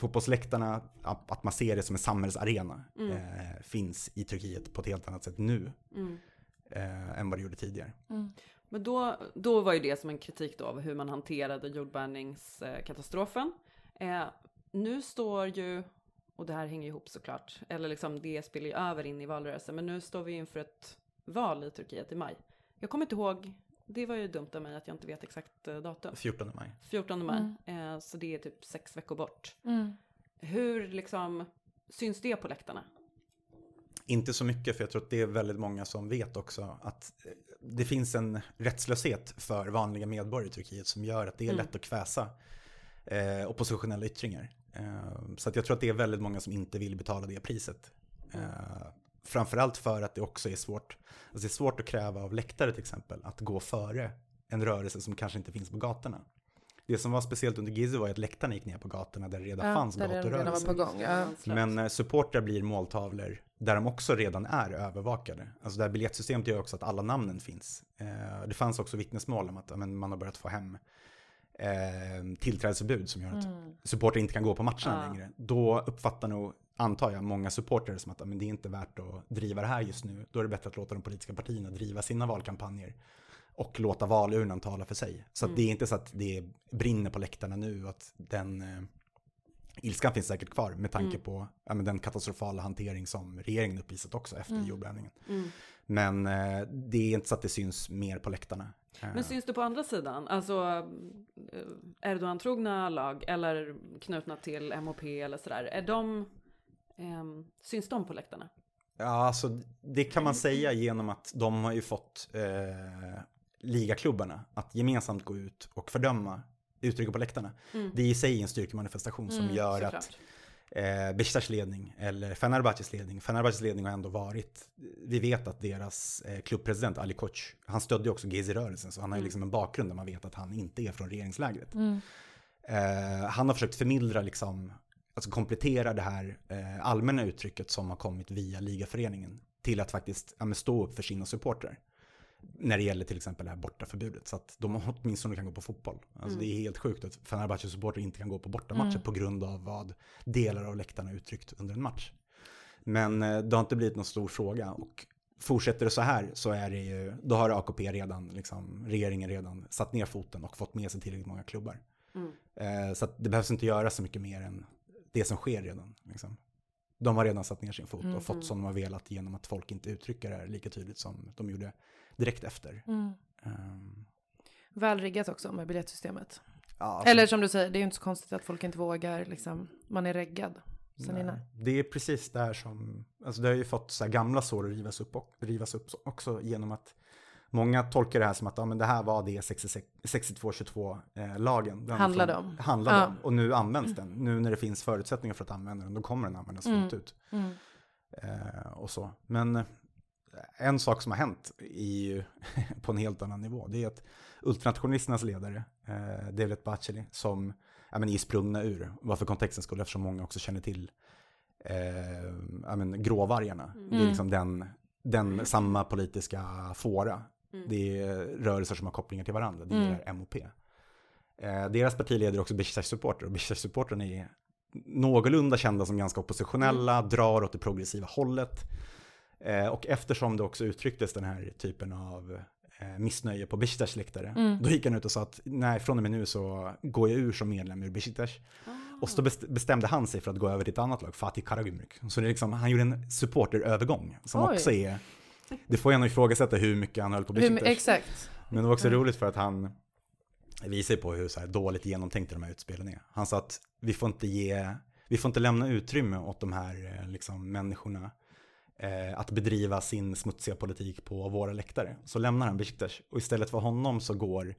fotbollsläktarna, att man ser det som en samhällsarena, Mm. eh, finns i Turkiet på ett helt annat sätt nu Mm. eh, än vad det gjorde tidigare. Mm. Men då, då var ju det som en kritik då av hur man hanterade jordbävningskatastrofen. Eh, nu står ju, och det här hänger ihop såklart, eller liksom det spelar ju över in i valrörelsen, men nu står vi inför ett val i Turkiet i maj. Jag kommer inte ihåg, det var ju dumt av mig att jag inte vet exakt eh, datum. 14 maj. 14 maj, eh, så det är typ sex veckor bort. Mm. Hur liksom syns det på läktarna? Inte så mycket, för jag tror att det är väldigt många som vet också att eh, det finns en rättslöshet för vanliga medborgare i Turkiet som gör att det är Mm. lätt att kväsa eh, oppositionella yttringar. Eh, så att jag tror att det är väldigt många som inte vill betala det priset. Mm. Eh, framförallt för att det också är svårt, alltså det är svårt att kräva av läktare till exempel, att gå före en rörelse som kanske inte finns på gatorna. Det som var speciellt under Gizeh var att läktarna gick ner på gatorna där det redan Ja, fanns där gatorörelser. gång. Ja. Men eh, supportrar blir måltavlor där de också redan är övervakade. Alltså det här biljettsystemet gör också att alla namnen finns. Eh, det fanns också vittnesmål om att men, man har börjat få hem eh, tillträdesförbud som gör att Mm. supportrar inte kan gå på matcherna Ja. längre. Då uppfattar nog, antar jag, många supportrar som att men det är inte värt att driva det här just nu. Då är det bättre att låta de politiska partierna driva sina valkampanjer och låta valurnan tala för sig. Så Mm. det är inte så att det brinner på läktarna nu och att den eh, ilskan finns säkert kvar med tanke Mm. på ja, men den katastrofala hantering som regeringen uppvisat också efter Mm. jordbävningen. Mm. Men eh, det är inte så att det syns mer på läktarna. Eh, Men syns det på andra sidan? Alltså eh, Erdogan-trogna lag eller knutna till MHP eller sådär. Är de, ehm, syns de på läktarna? Ja, alltså det kan man säga genom att de har ju fått eh, ligaklubbarna att gemensamt gå ut och fördöma uttrycket på läktarna. Mm. Det är i sig en styrkemanifestation som Mm, gör Såklart. att eh, Besiktas ledning eller Fenerbahces ledning, Fenerbahces ledning har ändå varit, vi vet att deras eh, klubbpresident Ali Koç, han stödde ju också Gezi-rörelsen så han har ju Mm. liksom en bakgrund där man vet att han inte är från regeringslägret. Mm. Eh, han har försökt förmildra, liksom, alltså komplettera det här eh, allmänna uttrycket som har kommit via ligaföreningen till att faktiskt ja, stå upp för sina supportrar. när det gäller till exempel det här bortaförbudet. Så att de åtminstone kan gå på fotboll. Alltså Mm. det är helt sjukt att Fenerbahce supporter inte kan gå på bortamatcher Mm. på grund av vad delar av läktarna uttryckt under en match. Men eh, det har inte blivit någon stor fråga och fortsätter det så här så är det ju, då har AKP redan, liksom, regeringen redan satt ner foten och fått med sig tillräckligt många klubbar. Mm. Eh, så det behövs inte göra så mycket mer än det som sker redan. Liksom. De har redan satt ner sin fot och Mm. fått som de har velat genom att folk inte uttrycker det här lika tydligt som de gjorde direkt efter. Mm. Um, Välriggat också med biljettsystemet. ja, Eller som du säger, det är ju inte så konstigt att folk inte vågar, liksom, man är reggad. Det är precis där som, alltså det har ju fått så gamla sår att rivas upp, och, rivas upp också genom att många tolkar det här som att ja, men det här var det 62-22-lagen. den Handlade från- om. Handlade Ja. om. Och nu används den. Nu när det finns förutsättningar för att använda den, då kommer den användas Mm. fullt ut. Mm. Eh, och så. Men eh, en sak som har hänt ju på en helt annan nivå. Det är att ultranationalisternas ledare, eh, Devlet Baceli, som ja, men är sprungna ur, varför kontexten skulle, eftersom många också känner till eh, ja, men, gråvargarna. Det är Mm. liksom den, den samma politiska fåra. Mm. Det är rörelser som har kopplingar till varandra. Det Mm. är MOP. Eh, deras partiledare är också Besiktas-supporter och Besiktas-supporterna är någorlunda kända som ganska oppositionella, drar åt det progressiva hållet. Eh, och eftersom det också uttrycktes den här typen av eh, missnöje på Besiktas läktare, Mm. då gick han ut och sa att nej, från och med nu så går jag ur som medlem ur Besiktas. Och så best- bestämde han sig för att gå över till ett annat lag, Fatih Karagümrük. Så det är liksom, han gjorde en supporterövergång som Oj. också är, det får en att ifrågasätta hur mycket han höll på Besiktas. exakt. Men det var också Mm. roligt för att han visar på hur så dåligt genomtänkta de här utspelen är. Han sa att vi får inte ge, vi får inte lämna utrymme åt de här eh, liksom, människorna eh, att bedriva sin smutsiga politik på våra läktare. Så lämnar han Besiktas och istället för honom så går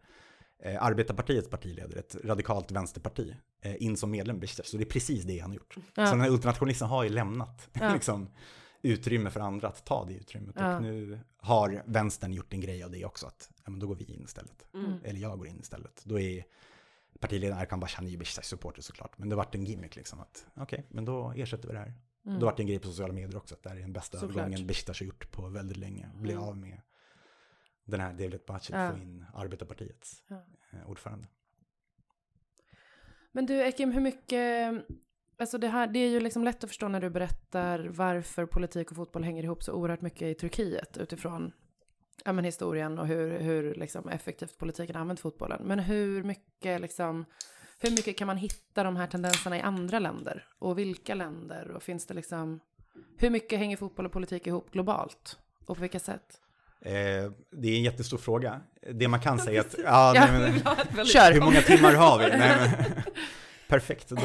eh, Arbetarpartiets partiledare, ett radikalt vänsterparti, eh, in som medlem i. Så det är precis det han har gjort. Ja. Så den här ultranationalisten har ju lämnat Ja. liksom, utrymme för andra att ta det utrymmet. Ja. Och nu har vänstern gjort en grej av det också, att ja, men då går vi in istället. Mm. Eller jag går in istället. Då är partiledaren Erkan Bashani Besiktas supporter såklart. Men det vart en gimmick liksom att okej, men då ersätter vi det här. Mm. Då vart det en grej på sociala medier också, att det här är den bästa Såklart. övergången Besiktas har gjort på väldigt länge. Bli Mm. av med den här Devlet Bacil, Ja. få in Arbetarpartiets Ja. eh, ordförande. Men du Ekim, hur mycket, alltså det här, det är ju liksom lätt att förstå när du berättar varför politik och fotboll hänger ihop så oerhört mycket i Turkiet utifrån ja, men historien och hur, hur liksom effektivt politiken har använt fotbollen. Men hur mycket liksom, hur mycket kan man hitta de här tendenserna i andra länder? Och vilka länder? Och finns det liksom, hur mycket hänger fotboll och politik ihop globalt? Och på vilka sätt? Eh, det är en jättestor fråga. Det man kan säga är att... Ja, nej, men, Kör! hur många timmar har vi? Nej, men, perfekt, då...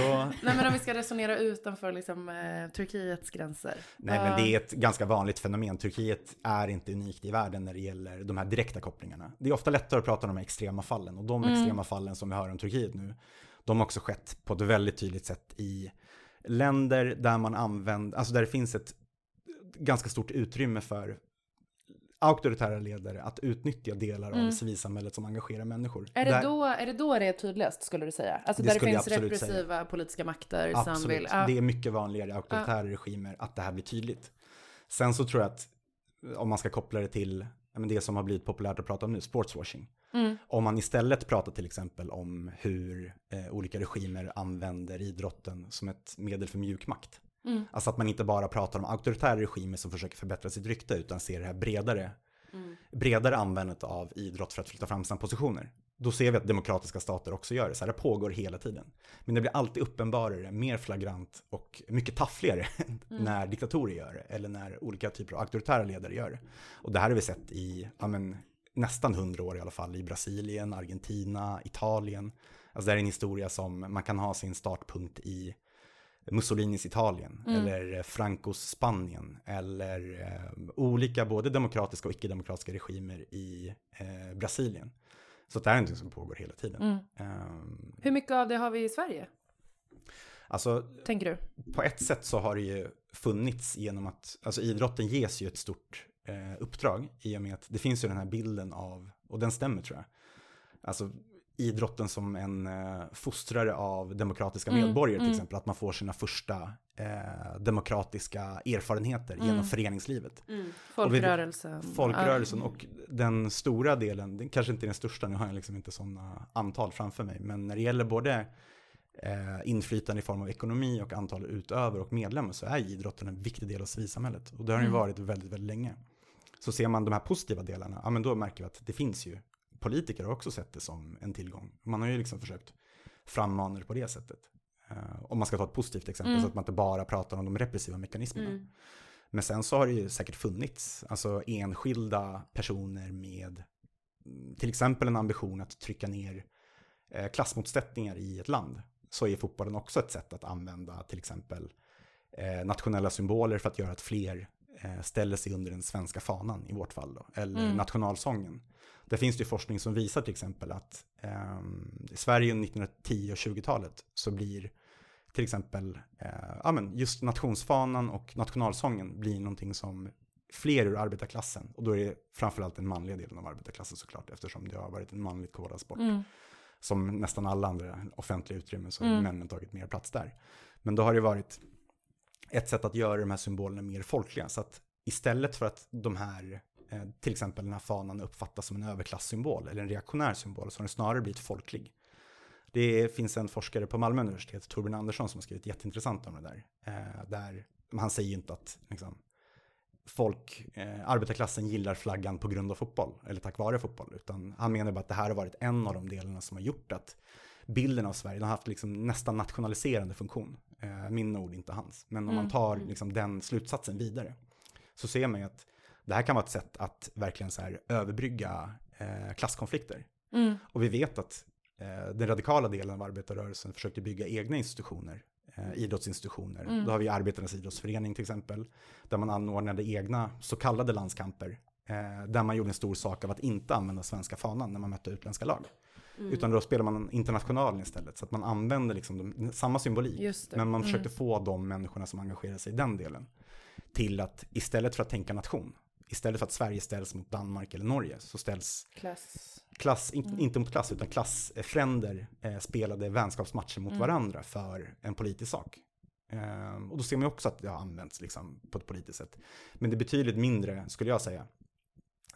Nej men om vi ska resonera utanför liksom, eh, Turkiets gränser. Nej, men det är ett ganska vanligt fenomen. Turkiet är inte unikt i världen när det gäller de här direkta kopplingarna. Det är ofta lättare att prata om de här extrema fallen och de Mm. extrema fallen som vi hör om Turkiet nu, de har också skett på ett väldigt tydligt sätt i länder där man använder, alltså där det finns ett ganska stort utrymme för auktoritära ledare att utnyttja delar Mm. av civilsamhället som engagerar människor. Är det, Där- då, är det då det är tydligast skulle du säga? Alltså Det där det finns repressiva politiska makter som Absolut. vill... Ja. Det är mycket vanligare i auktoritära regimer att det här blir tydligt. Sen så tror jag att om man ska koppla det till men det som har blivit populärt att prata om nu, sportswashing. Mm. Om man istället pratar till exempel om hur eh, olika regimer använder idrotten som ett medel för mjuk makt. Mm. Alltså att man inte bara pratar om auktoritära regimer som försöker förbättra sitt rykte utan ser det här bredare, Mm. bredare användandet av idrott för att flytta fram sina positioner. Då ser vi att demokratiska stater också gör det, så här, det pågår hela tiden. Men det blir alltid uppenbarare, mer flagrant och mycket taffligare när diktatorer gör det eller när olika typer av auktoritära ledare gör det. Och det här har vi sett i ja, men, nästan hundra år i alla fall, i Brasilien, Argentina, Italien. Alltså det här är en historia som man kan ha sin startpunkt i Mussolinis Italien Mm. eller Francos Spanien eller eh, olika både demokratiska och icke-demokratiska regimer i eh, Brasilien. Så det här är något som pågår hela tiden. Mm. Ehm, Hur mycket av det har vi i Sverige, alltså tänker du? på ett sätt så har det ju funnits genom att, alltså idrotten ges ju ett stort eh, uppdrag i och med att det finns ju den här bilden av, och den stämmer tror jag, alltså idrotten som en eh, fostrare av demokratiska Mm, medborgare till mm. exempel. Att man får sina första eh, demokratiska erfarenheter Mm. genom föreningslivet. Mm. Folkrörelsen. Folkrörelsen och den stora delen, den kanske inte den största, nu har jag liksom inte sådana antal framför mig, men när det gäller både eh, inflytande i form av ekonomi och antal utövare och medlemmar så är idrotten en viktig del av civilsamhället. Och det har den ju Mm. varit väldigt, väldigt länge. Så ser man de här positiva delarna, ja men då märker vi att det finns ju, politiker har också sett det som en tillgång. Man har ju liksom försökt frammana det på det sättet. Eh, om man ska ta ett positivt exempel, Mm. så att man inte bara pratar om de repressiva mekanismerna. Mm. Men sen så har det ju säkert funnits, alltså enskilda personer med mm, till exempel en ambition att trycka ner eh, klassmotsättningar i ett land. Så är fotbollen också ett sätt att använda till exempel eh, nationella symboler för att göra att fler ställer sig under den svenska fanan i vårt fall då, eller Mm. nationalsången. Där finns det ju forskning som visar till exempel att ehm, i Sverige under 1910 och 20-talet så blir till exempel eh, ja, men just nationsfanan och nationalsången blir någonting som fler ur arbetarklassen, och då är det framförallt den manliga delen av arbetarklassen såklart, eftersom det har varit en manligt kodad sport. Mm. Som nästan alla andra offentliga utrymmen så har Mm. männen tagit mer plats där. Men då har det varit ett sätt att göra de här symbolerna mer folkliga. Så att istället för att de här, eh, till exempel den här fanan uppfattas som en överklasssymbol eller en reaktionär symbol, så har den snarare blivit folklig. Det finns en forskare på Malmö universitet, Torbjörn Andersson, som har skrivit jätteintressant om det där. Eh, där han säger ju inte att liksom, folk, eh, arbetarklassen gillar flaggan på grund av fotboll, eller tack vare fotboll, utan han menar bara att det här har varit en av de delarna som har gjort att bilden av Sverige, den har haft liksom nästan nationaliserande funktion. Eh, min ord, inte hans. Men om man Mm, tar mm. liksom den slutsatsen vidare, så ser man ju att det här kan vara ett sätt att verkligen så här överbrygga eh, klasskonflikter. Mm. Och vi vet att eh, den radikala delen av arbetarrörelsen försökte bygga egna institutioner, eh, idrottsinstitutioner. Mm. Då har vi Arbetarnas idrottsförening till exempel, där man anordnade egna så kallade landskamper. Eh, där man gjorde en stor sak av att inte använda svenska fanan när man mötte utländska lag. Mm. Utan då spelar man internationalen istället. Så att man använder liksom de, samma symbolik. Men man Mm. försökte få de människorna som engagerar sig i den delen till att istället för att tänka nation, istället för att Sverige ställs mot Danmark eller Norge, så ställs Klass. klass, in, Mm. inte mot klass, utan klassfränder eh, spelade vänskapsmatcher mot Mm. varandra för en politisk sak. Ehm, och då ser man ju också att det har använts liksom, på ett politiskt sätt. Men det är betydligt mindre, skulle jag säga,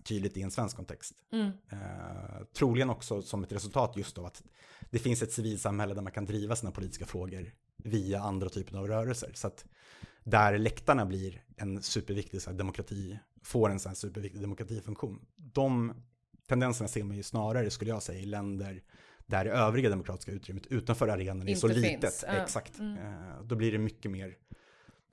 tydligt i en svensk kontext. Mm. Eh, troligen också som ett resultat just av att det finns ett civilsamhälle där man kan driva sina politiska frågor via andra typer av rörelser. Så att där läktarna blir en superviktig så här, demokrati, får en så här superviktig demokratifunktion. De tendenserna ser man ju snarare, skulle jag säga, i länder där det övriga demokratiska utrymmet utanför arenan är så Inte litet. finns, ja. Exakt. Mm. Eh, då blir det mycket mer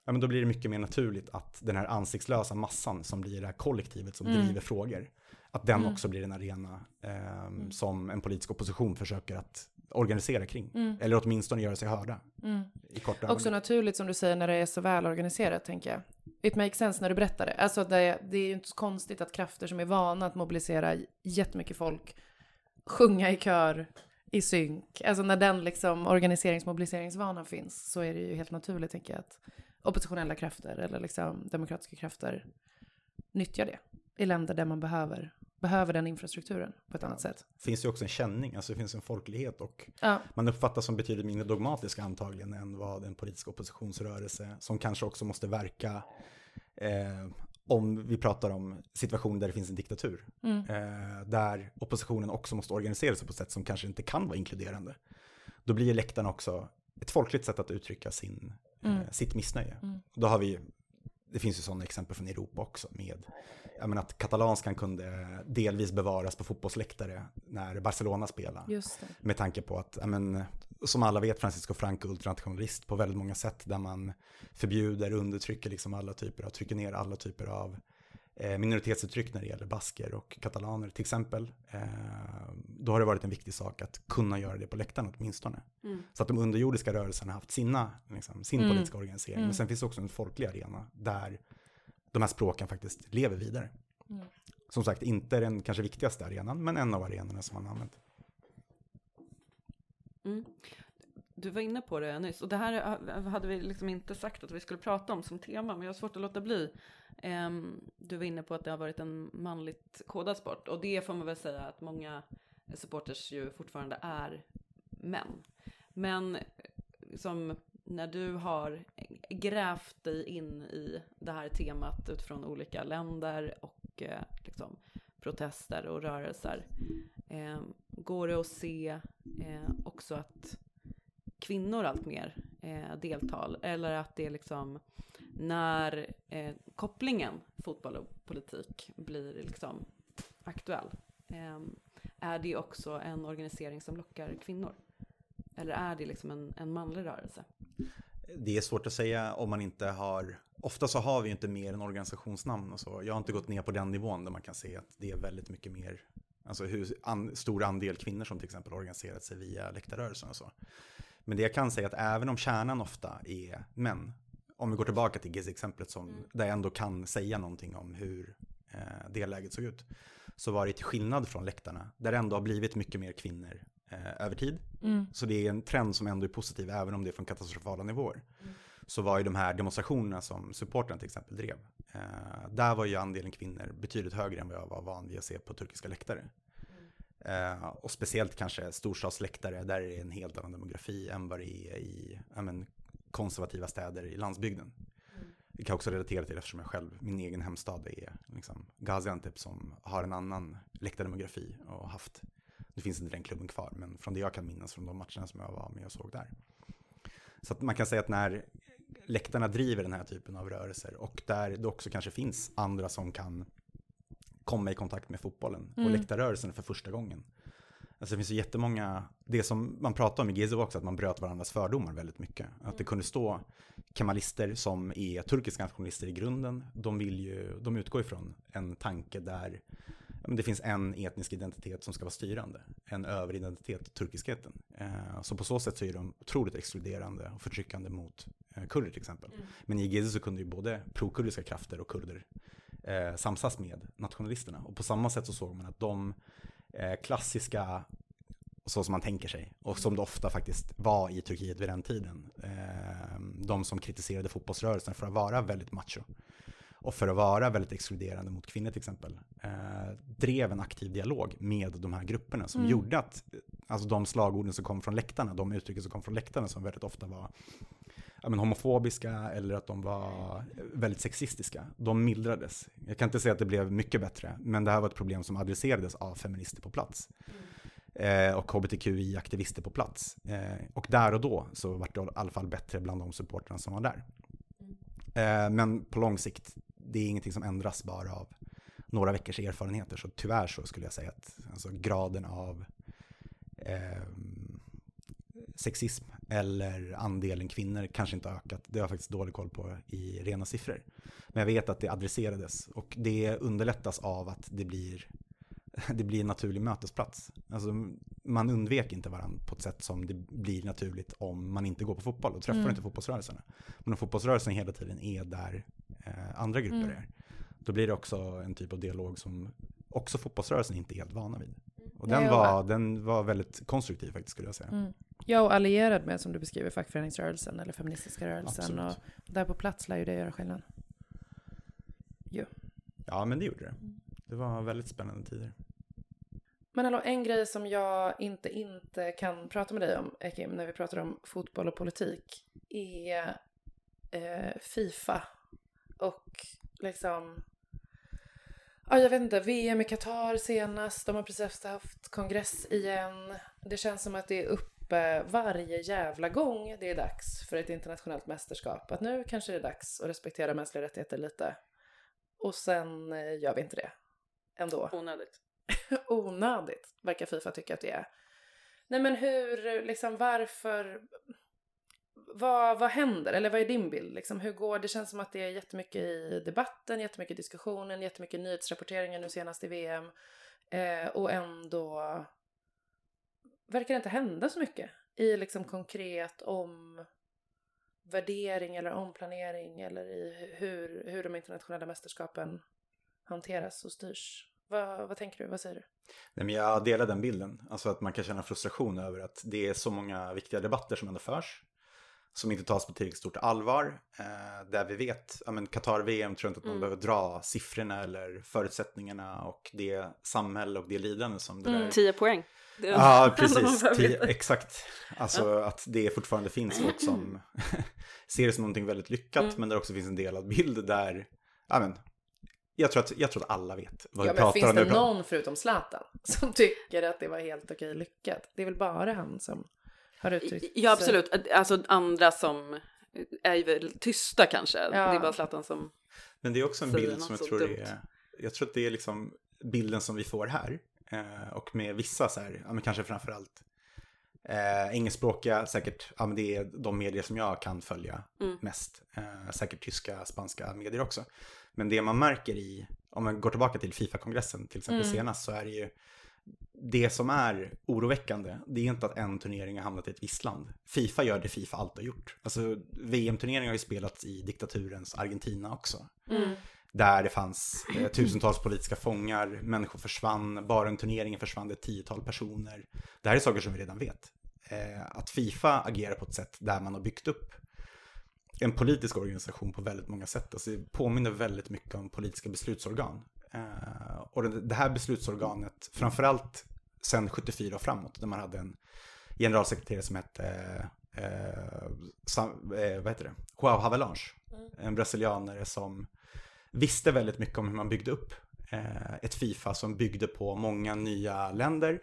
Ja, men då blir det mycket mer naturligt att den här ansiktslösa massan som blir det här kollektivet som Mm. driver frågor, att den Mm. också blir en arena ehm, som en politisk opposition försöker att organisera kring. Mm. Eller åtminstone göra sig hörda Mm. i korta Också ögon. naturligt som du säger när det är så väl organiserat tänker jag. It makes sense när du berättar det. Alltså det, det är ju inte så konstigt att krafter som är vana att mobilisera jättemycket folk, sjunga i kör, i synk. Alltså när den liksom organiseringsmobiliseringsvanan finns så är det ju helt naturligt tänker jag att oppositionella krafter eller liksom demokratiska krafter nyttjar det i länder där man behöver, behöver den infrastrukturen på ett annat sätt. finns ju också en känning, alltså det finns en folklighet och Ja, man uppfattas som betydligt mindre dogmatiska antagligen än vad en politisk oppositionsrörelse som kanske också måste verka eh, om vi pratar om situationer där det finns en diktatur. mm. eh, där oppositionen också måste organisera sig på ett sätt som kanske inte kan vara inkluderande. Då blir läktaren också ett folkligt sätt att uttrycka sin, Mm. eh, sitt missnöje. Mm. Då har vi, det finns ju sådana exempel från Europa också med menar att katalanskan kunde delvis bevaras på fotbollsläktare när Barcelona det. Med tanke på att, men, som alla vet, Francisco Franco ultranationalist på väldigt många sätt där man förbjuder, undertrycker liksom alla typer av, trycker ner alla typer av minoritetsuttryck när det gäller basker och katalaner till exempel. Eh, då har det varit en viktig sak att kunna göra det på läktaren åtminstone. Mm. Så att de underjordiska rörelserna har haft sina, liksom, sin Mm. politiska organisering. Mm. Men sen finns det också en folklig arena där de här språken faktiskt lever vidare. Mm. Som sagt, inte den kanske viktigaste arenan, men en av arenorna som man har använt. Du var inne på det nyss, och det här hade vi liksom inte sagt att vi skulle prata om som tema, men jag har svårt att låta bli. Ehm, du var inne på att det har varit en manligt kodad sport, och det får man väl säga att många supporters ju fortfarande är män. Men som när du har grävt dig in i det här temat utifrån olika länder och eh, liksom, protester och rörelser. Ehm, går det att se eh, också att kvinnor allt mer eh, deltar eller att det är liksom när eh, kopplingen fotboll och politik blir liksom aktuell. Eh, är det också en organisering som lockar kvinnor? Eller är det liksom en, en manlig rörelse? Det är svårt att säga om man inte har, ofta så har vi ju inte mer än organisationsnamn och så. Jag har inte gått ner på den nivån där man kan se att det är väldigt mycket mer, alltså hur an, stor andel kvinnor som till exempel organiserat sig via läktarrörelsen och så. Men det jag kan säga är att även om kärnan ofta är män, om vi går tillbaka till Giz-exemplet som, mm. där jag ändå kan säga någonting om hur eh, det läget såg ut, så var det till skillnad från läktarna, där det ändå har blivit mycket mer kvinnor eh, över tid. Mm. Så det är en trend som ändå är positiv, även om det är från katastrofala nivåer. Mm. Så var ju de här demonstrationerna som supporten till exempel drev, eh, där var ju andelen kvinnor betydligt högre än vad jag var van vid att se på turkiska läktare. Eh, och speciellt kanske storstadsläktare, där är det en helt annan demografi än vad det är i men, konservativa städer i landsbygden. Det kan jag också relatera till eftersom jag själv, min egen hemstad är liksom Gaziantep som har en annan läktardemografi och haft, nu finns inte den klubben kvar, men från det jag kan minnas från de matcherna som jag var med och såg där. Så att man kan säga att när läktarna driver den här typen av rörelser och där det också kanske finns andra som kan komma i kontakt med fotbollen och mm. läktarrörelsen för första gången. Alltså det finns ju jättemånga, det som man pratar om i GZO också, att man bröt varandras fördomar väldigt mycket. Att det kunde stå kemalister som är turkiska nationalister i grunden, de, vill ju, de utgår ifrån en tanke där det finns en etnisk identitet som ska vara styrande, en överidentitet, turkiskheten. Eh, så på så sätt så är de otroligt exkluderande och förtryckande mot eh, kurder till exempel. Mm. Men i GZO så kunde ju både prokurdiska krafter och kurder eh, samsas med nationalisterna. Och på samma sätt så såg man att de eh, klassiska, så som man tänker sig, och som det ofta faktiskt var i Turkiet vid den tiden, eh, de som kritiserade fotbollsrörelsen för att vara väldigt macho och för att vara väldigt exkluderande mot kvinnor till exempel, eh, drev en aktiv dialog med de här grupperna som mm. gjorde att alltså de slagorden som kom från läktarna, de uttrycken som kom från läktarna som väldigt ofta var ja, men homofobiska eller att de var väldigt sexistiska. De mildrades. Jag kan inte säga att det blev mycket bättre, men det här var ett problem som adresserades av feminister på plats. Eh, och hbtqi-aktivister på plats. Eh, och där och då så var det i alla fall bättre bland de supportrarna som var där. Eh, men på lång sikt, det är ingenting som ändras bara av några veckors erfarenheter. Så tyvärr så skulle jag säga att alltså, graden av eh, sexism eller andelen kvinnor kanske inte har ökat. Det har jag faktiskt dålig koll på i rena siffror. Men jag vet att det adresserades och det underlättas av att det blir, det blir en naturlig mötesplats. Alltså, man undvek inte varandra på ett sätt som det blir naturligt om man inte går på fotboll och träffar mm. inte fotbollsrörelserna. Men om fotbollsrörelsen hela tiden är där eh, andra grupper mm. är, då blir det också en typ av dialog som också fotbollsrörelsen inte är helt vana vid. Och den, var, den var väldigt konstruktiv faktiskt skulle jag säga. Mm. Ja, och allierad med, som du beskriver, fackföreningsrörelsen eller feministiska rörelsen. Absolut. Och där på plats lär ju det göra skillnad. Jo. Ja, men det gjorde det. Det var väldigt spännande tider. Men hallå, en grej som jag inte inte kan prata med dig om, Ekim, när vi pratar om fotboll och politik, är eh, Fifa. Och liksom Ja, jag vet inte. VM i Qatar senast. De har precis haft kongress igen. Det känns som att det är uppe varje jävla gång det är dags för ett internationellt mästerskap. Att nu kanske det är dags att respektera mänskliga rättigheter lite. Och sen eh, gör vi inte det. Ändå. Onödigt. Onödigt, verkar Fifa tycka att det är. Nej men hur, liksom varför, vad, vad händer? Eller vad är din bild? Liksom, hur går det? känns som att det är jättemycket i debatten, jättemycket i diskussionen, jättemycket nyhetsrapporteringar nu senast i VM. Eh, och ändå verkar inte hända så mycket i liksom konkret om värdering eller omplanering eller i hur, hur de internationella mästerskapen hanteras och styrs. Vad, vad tänker du? Vad säger du? Nej, men jag delar den bilden. Alltså att man kan känna frustration över att det är så många viktiga debatter som ändå förs. som inte tas på tillräckligt stort allvar. Eh, där vi vet, ja men Qatar-VM tror jag inte att man Mm. behöver dra siffrorna eller förutsättningarna och det samhälle och det lidande som det Mm. där 10 poäng. Det det Ja, precis. exakt. Alltså att det fortfarande finns folk som ser det som någonting väldigt lyckat, Mm. men det också finns en delad bild där, ja men, jag tror att, jag tror att alla vet vad Ja, vi men pratar finns om. när det vi pratar- någon förutom Zlatan som tycker att det var helt okej lyckat? Det är väl bara han som har uttryckt Ja, sig. absolut. Alltså andra som är väl tysta kanske. Det är bara Zlatan som... Men det är också en bild som jag tror dumt. det är, jag tror att det är liksom bilden som vi får här. Eh, och med vissa så här, ja men kanske framförallt eh, engelskspråkiga, säkert, ja men det är de medier som jag kan följa Mm. mest. Eh, säkert tyska, spanska medier också. Men det man märker i, om man går tillbaka till Fifa-kongressen till exempel Mm. senast, så är det ju det som är oroväckande, det är inte att en turnering har hamnat i ett visst land. Fifa gör det Fifa alltid har gjort. Alltså VM-turneringar har ju spelats i diktaturens Argentina också. Mm. Där det fanns eh, tusentals politiska fångar, människor försvann, bara en turneringen försvann det ett tiotal personer. Det här är saker som vi redan vet. Eh, att Fifa agerar på ett sätt där man har byggt upp en politisk organisation på väldigt många sätt. Alltså det påminner väldigt mycket om politiska beslutsorgan. Eh, och det, det här beslutsorganet, framförallt sen 74 och framåt, där man hade en generalsekreterare som hette eh, Sam, eh, vad heter det? Joao Havelange. En brasilianare som visste väldigt mycket om hur man byggde upp eh, ett Fifa som byggde på många nya länder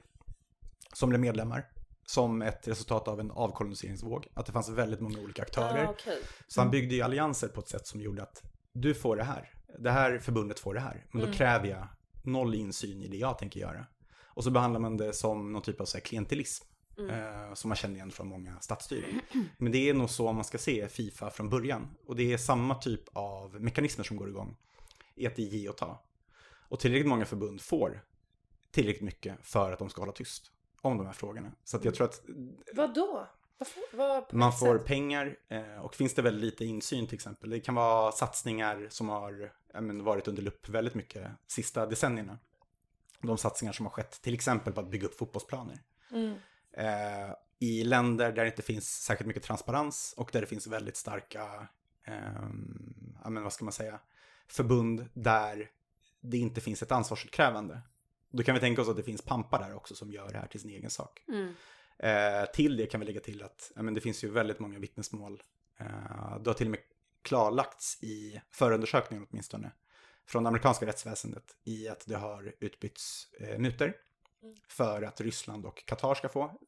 som blev medlemmar. Som ett resultat av en avkoloniseringsvåg. Att det fanns väldigt många olika aktörer. Ah, okej. Så han byggde ju allianser på ett sätt som gjorde att du får det här. Det här förbundet får det här. Men då Mm. kräver jag noll insyn i det jag tänker göra. Och så behandlar man det som någon typ av så här klientelism. Eh, som man känner igen från många statsstyren. Men det är nog så man ska se Fifa från början. Och det är samma typ av mekanismer som går igång. I att det är ge och ta. Och tillräckligt många förbund får tillräckligt mycket för att de ska hålla tyst om de här frågorna. Så jag tror att Vad då? Vad får, vad, på man får sätt? pengar eh, och finns det väldigt lite insyn till exempel. Det kan vara satsningar som har men, varit under lupp väldigt mycket sista decennierna. De satsningar som har skett till exempel på att bygga upp fotbollsplaner. Mm. Eh, I länder där det inte finns särskilt mycket transparens och där det finns väldigt starka, ehm, ja men vad ska man säga, förbund där det inte finns ett ansvarsutkrävande. Då kan vi tänka oss att det finns pampar där också som gör det här till sin egen sak. Mm. Eh, till det kan vi lägga till att ja, men det finns ju väldigt många vittnesmål. Eh, det har till och med klarlagts i förundersökningen åtminstone från det amerikanska rättsväsendet i att det har utbytts eh, mutor för att Ryssland och Qatar ska få.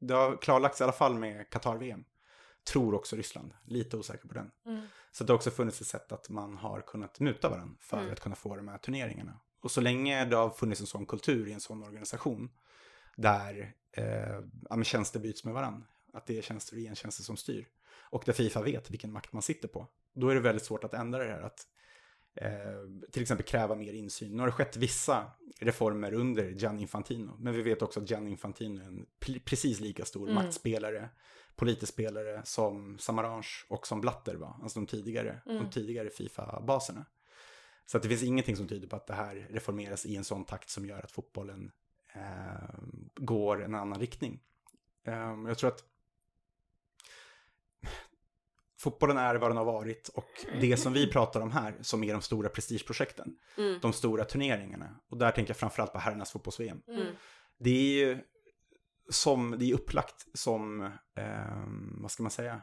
Det har klarlagts i alla fall med Qatar-VM. Tror också Ryssland, lite osäker på den. Mm. Så det har också funnits ett sätt att man har kunnat muta varandra för Mm. att kunna få de här turneringarna. Och så länge det har funnits en sån kultur i en sån organisation där eh, ja, tjänster byts med varandra, att det är tjänster och gentjänster som styr, och där Fifa vet vilken makt man sitter på, då är det väldigt svårt att ändra det här. Att eh, till exempel kräva mer insyn. Nu har det skett vissa reformer under Gian Infantino, men vi vet också att Gian Infantino är en precis lika stor Mm. maktspelare, politisk spelare som Samaranch och som Blatter var, alltså de tidigare, Mm. de tidigare Fifa-baserna. Så det finns ingenting som tyder på att det här reformeras i en sån takt som gör att fotbollen eh, går en annan riktning. Eh, jag tror att fotbollen är vad den har varit och det som vi pratar om här, som är de stora prestigeprojekten, Mm. de stora turneringarna, och där tänker jag framförallt på herrarnas fotbolls-VM. Mm. Det är ju som, det är upplagt som, eh, vad ska man säga,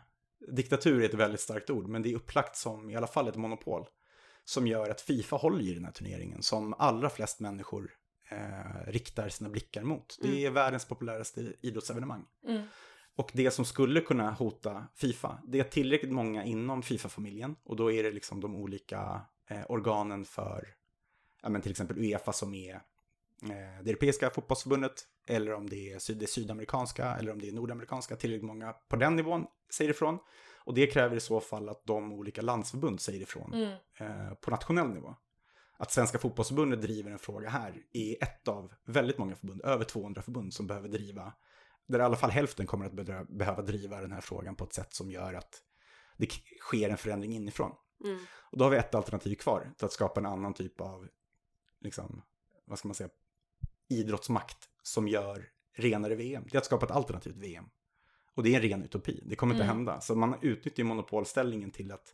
diktatur är ett väldigt starkt ord, men det är upplagt som i alla fall ett monopol. Som gör att Fifa håller i den här turneringen som allra flest människor eh, riktar sina blickar mot. Det är världens populäraste idrottsevenemang. Mm. Och det som skulle kunna hota Fifa, det är tillräckligt många inom Fifa-familjen. Och då är det liksom de olika eh, organen för, ja men till exempel Uefa som är eh, det europeiska fotbollsförbundet. Eller om det är syd- det sydamerikanska eller om det är nordamerikanska. Tillräckligt många på den nivån säger ifrån. Och det kräver i så fall att de olika landsförbund säger ifrån Mm. eh, på nationell nivå. Att Svenska fotbollsförbundet driver en fråga här är ett av väldigt många förbund, över 200 förbund som behöver driva, där i alla fall hälften kommer att bedra- behöva driva den här frågan på ett sätt som gör att det sker en förändring inifrån. Mm. Och då har vi ett alternativ kvar till att skapa en annan typ av, liksom, vad ska man säga, idrottsmakt som gör renare VM. Det är att skapa ett alternativt VM. Och det är en ren utopi, det kommer inte Mm. hända. Så man utnyttjar monopolställningen till att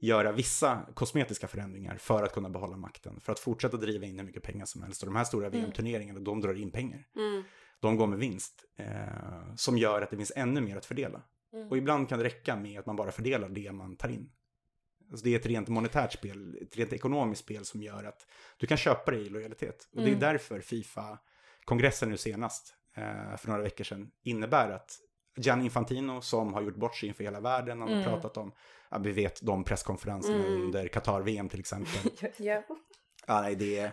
göra vissa kosmetiska förändringar för att kunna behålla makten. För att fortsätta driva in hur mycket pengar som helst. Och de här stora Mm. VM-turneringarna, de drar in pengar. Mm. De går med vinst. Eh, som gör att det finns ännu mer att fördela. Mm. Och ibland kan det räcka med att man bara fördelar det man tar in. Alltså det är ett rent monetärt spel, ett rent ekonomiskt spel som gör att du kan köpa dig i lojalitet. Och det är Mm. därför Fifa-kongressen nu senast, eh, för några veckor sedan, innebär att Gianni Infantino, som har gjort bort sig inför hela världen, han har Mm. pratat om, ja, vi vet de presskonferenserna Mm. under Qatar-VM till exempel. Ja. Ja, nej, det,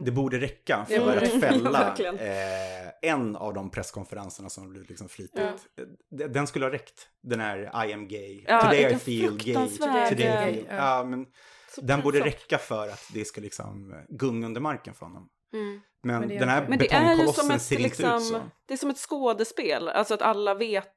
det borde räcka för borde att fälla eh, en av de presskonferenserna som blivit liksom flitigt. Ja. D- Den skulle ha räckt, den här I am gay, Ja, today I feel gay, today I Gay, feel... ja. Ja, men Så den borde räcka för att det ska liksom gunga under marken för honom. Mm. Men, Men den här betongkolossen ser inte ut så. liksom, det är som ett skådespel, alltså att alla vet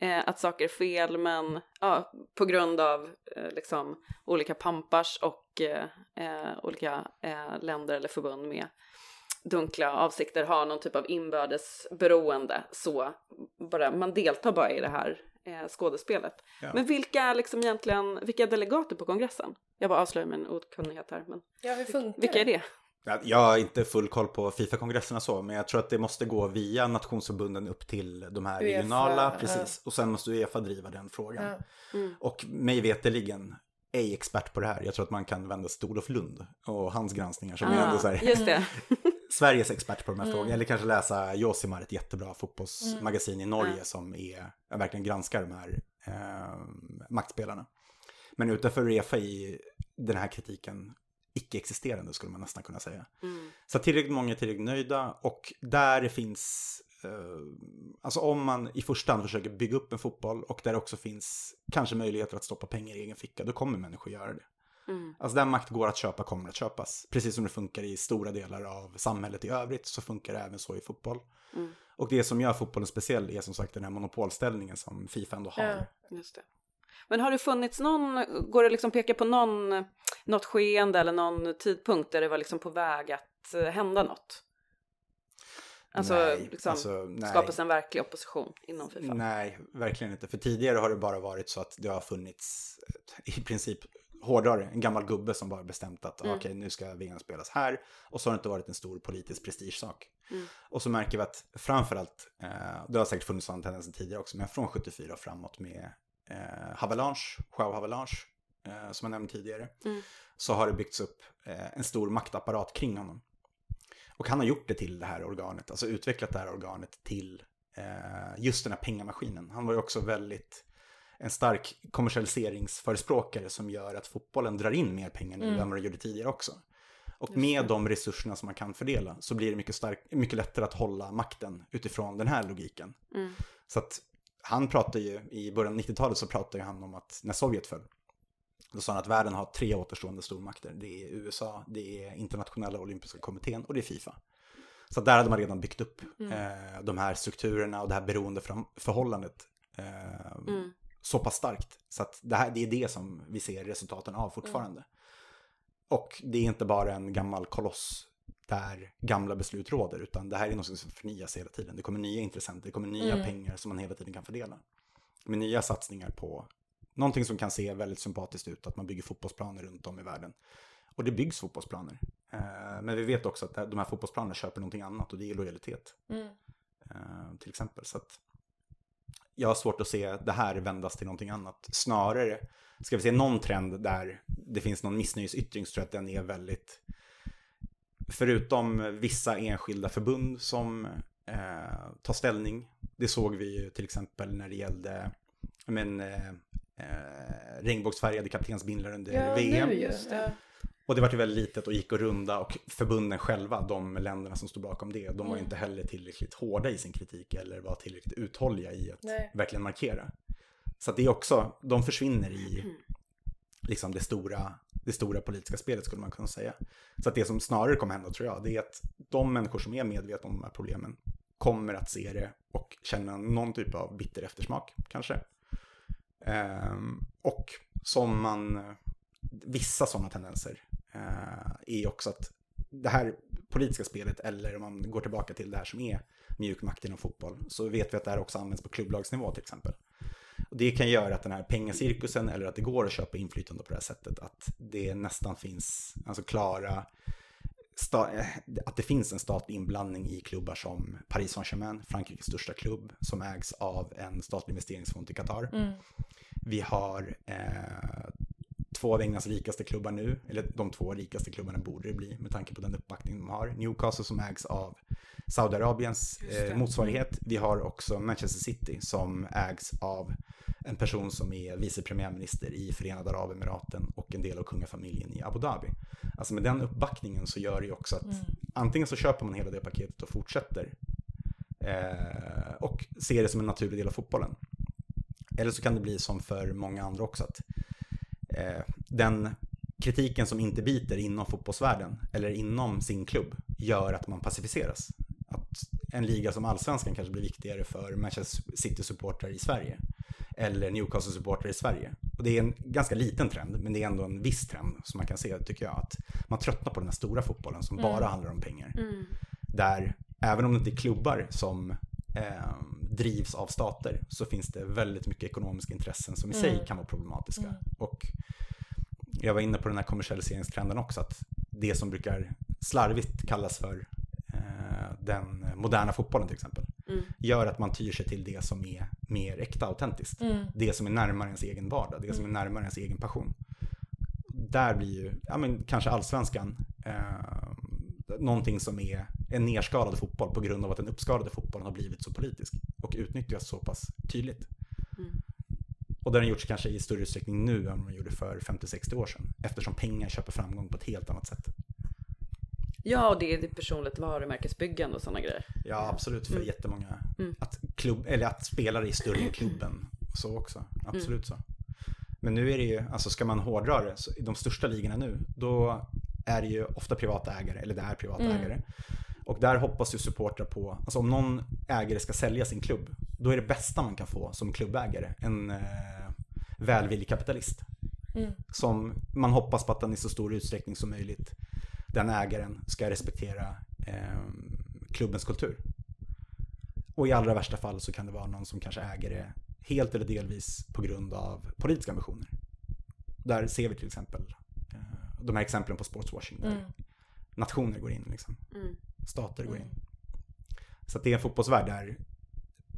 eh, att saker är fel, men ja, på grund av eh, liksom, olika pampars och eh, eh, olika eh, länder eller förbund med dunkla avsikter har någon typ av inbördes beroende så bara, man deltar bara i det här eh, skådespelet. Ja. Men vilka är liksom egentligen, vilka delegater på kongressen? Jag bara avslöjar min okunnighet här, men ja, hur funkar vilka är det? Ja, Jag har inte full koll på Fifa-kongresserna så, men jag tror att det måste gå via nationsförbunden upp till de här UEFA, regionala, ja. precis. Och sen måste Uefa driva den frågan. Ja. Mm. Och mig veterligen ej expert på det här. Jag tror att man kan vända sig till Olof Lund och hans granskningar som är ändå så här, Ah, just det. Sveriges expert på de här Mm. frågorna. Eller kanske läsa Josimar, ett jättebra fotbollsmagasin i Norge Ja. som är, verkligen granskar de här eh, maktspelarna. Men utanför Uefa är den här kritiken icke-existerande skulle man nästan kunna säga. Mm. Så tillräckligt många är tillräckligt nöjda och där det finns, eh, alltså om man i första hand försöker bygga upp en fotboll och där också finns kanske möjligheter att stoppa pengar i egen ficka, då kommer människor göra det. Mm. Alltså där makt går att köpa kommer att köpas. Precis som det funkar i stora delar av samhället i övrigt så funkar det även så i fotboll. Mm. Och det som gör fotbollen speciell är som sagt den här monopolställningen som Fifa ändå har. Ja. Men har det funnits någon, går det liksom peka på någon, något skeende eller någon tidpunkt där det var liksom på väg att eh, hända något? Alltså, Nej, liksom alltså, nej. skapas en verklig opposition inom Fifa? Nej, verkligen inte. För tidigare har det bara varit så att det har funnits eh, i princip hårdare, en gammal gubbe som bara bestämt att Mm. okej, nu ska VM spelas här. Och så har det inte varit en stor politisk prestigesak. Mm. Och så märker vi att framförallt, eh, det har säkert funnits sådana tendenser tidigare också, men från 74 och framåt med eh, Havelange, Joao Havelange, eh, som jag nämnde tidigare, Mm. så har det byggts upp eh, en stor maktapparat kring honom. Och han har gjort det till det här organet, alltså utvecklat det här organet till eh, just den här pengamaskinen. Han var ju också väldigt en stark kommersialiseringsförespråkare som gör att fotbollen drar in mer pengar nu Mm. än vad den gjorde tidigare också. Och med de resurserna som man kan fördela så blir det mycket, stark, mycket lättare att hålla makten utifrån den här logiken. Mm. Så att han pratar ju, i början av 90-talet så pratade han om att när Sovjet föll, då sa han att världen har tre återstående stormakter. Det är USA, det är internationella olympiska kommittén och det är Fifa. Så där hade man redan byggt upp Mm. eh, de här strukturerna och det här beroendeförhållandet eh, Mm. så pass starkt. Så att det, här, det är det som vi ser resultaten av fortfarande. Och det är inte bara en gammal koloss där gamla beslut råder, utan det här är något som förnyas hela tiden. Det kommer nya intressenter, det kommer nya Mm. pengar som man hela tiden kan fördela. Med nya satsningar på någonting som kan se väldigt sympatiskt ut, att man bygger fotbollsplaner runt om i världen. Och det byggs fotbollsplaner. Eh, Men vi vet också att de här fotbollsplanerna köper någonting annat och det är lojalitet Mm. eh, till exempel. Så att jag har svårt att se det här vändas till någonting annat. Snarare, ska vi se någon trend där det finns någon missnöjesyttring så tror jag att den är väldigt, förutom vissa enskilda förbund som eh, tar ställning. Det såg vi ju till exempel när det gällde men, eh, eh, regnbågsfärgade kaptensbindlar under Ja, VM. nu ju. Ja. Och det var ju väldigt litet och gick att runda och förbunden själva, de länderna som stod bakom det, de var Mm. inte heller tillräckligt hårda i sin kritik eller var tillräckligt uthålliga i att Nej. verkligen markera. Så det är också, de försvinner i liksom det stora, det stora politiska spelet skulle man kunna säga. Så att det som snarare kommer hända tror jag, det är att de människor som är medvetna om de här problemen kommer att se det och känna någon typ av bitter eftersmak kanske. Ehm, och som man, vissa sådana tendenser eh, är också att det här politiska spelet, eller om man går tillbaka till det här som är mjuk makt inom fotboll så vet vi att det här också används på klubblagsnivå till exempel. Och det kan göra att den här pengacirkusen eller att det går att köpa inflytande på det här sättet, att det nästan finns alltså klara att det finns en statlig inblandning i klubbar som Paris Saint-Germain, Frankrikes största klubb, som ägs av en statlig investeringsfond i Qatar. Mm. Vi har eh, två av Englands rikaste klubbar nu, eller de två rikaste klubbarna borde det bli med tanke på den uppbackning de har. Newcastle som ägs av Saudiarabiens eh, motsvarighet. Vi har också Manchester City som ägs av en person som är vice premiärminister i Förenade Arabemiraten och en del av kungafamiljen i Abu Dhabi. Alltså med den uppbackningen så gör det ju också att mm. antingen så köper man hela det paketet och fortsätter eh, och ser det som en naturlig del av fotbollen. Eller så kan det bli som för många andra också att eh, den kritiken som inte biter inom fotbollsvärlden eller inom sin klubb gör att man pacificeras. En liga som allsvenskan kanske blir viktigare för Manchester City-supportrar i Sverige eller Newcastle-supportrar i Sverige. Och det är en ganska liten trend, men det är ändå en viss trend som man kan se, tycker jag, att man tröttnar på den här stora fotbollen som mm. bara handlar om pengar. Mm. Där, även om det inte är klubbar som eh, drivs av stater, så finns det väldigt mycket ekonomiska intressen som i mm. sig kan vara problematiska. Mm. Och jag var inne på den här kommersialiseringstrenden också, att det som brukar slarvigt kallas för eh, den moderna fotbollen till exempel, mm. gör att man tyr sig till det som är mer äkta autentiskt. Mm. Det som är närmare ens egen vardag, det som är mm. närmare ens egen passion. Där blir ju, ja men kanske allsvenskan, eh, någonting som är en nerskalad fotboll på grund av att den uppskalade fotbollen har blivit så politisk och utnyttjas så pass tydligt. Mm. Och det har den gjorts kanske i större utsträckning nu än man gjorde för 50-60 år sedan. Eftersom pengar köper framgång på ett helt annat sätt. Ja, och det är personligt varumärkesbyggande och sådana grejer. Ja, absolut. För mm. jättemånga. Mm. Att, klubb, eller att spelare i större klubben. Så också. Absolut mm. så. Men nu är det ju, alltså ska man hårdra det, så i de största ligorna nu, då är det ju ofta privata ägare, eller det är privata mm. ägare. Och där hoppas ju supportrar på, alltså om någon ägare ska sälja sin klubb, då är det bästa man kan få som klubbägare en eh, välvillig kapitalist. Mm. Som man hoppas på att den i så stor utsträckning som möjligt den ägaren ska respektera eh, klubbens kultur. Och i allra värsta fall så kan det vara någon som kanske äger det helt eller delvis på grund av politiska ambitioner. Där ser vi till exempel eh, de här exemplen på sportswashing där mm. nationer går in, liksom. Mm. stater går in. Mm. Så det är en fotbollsvärld där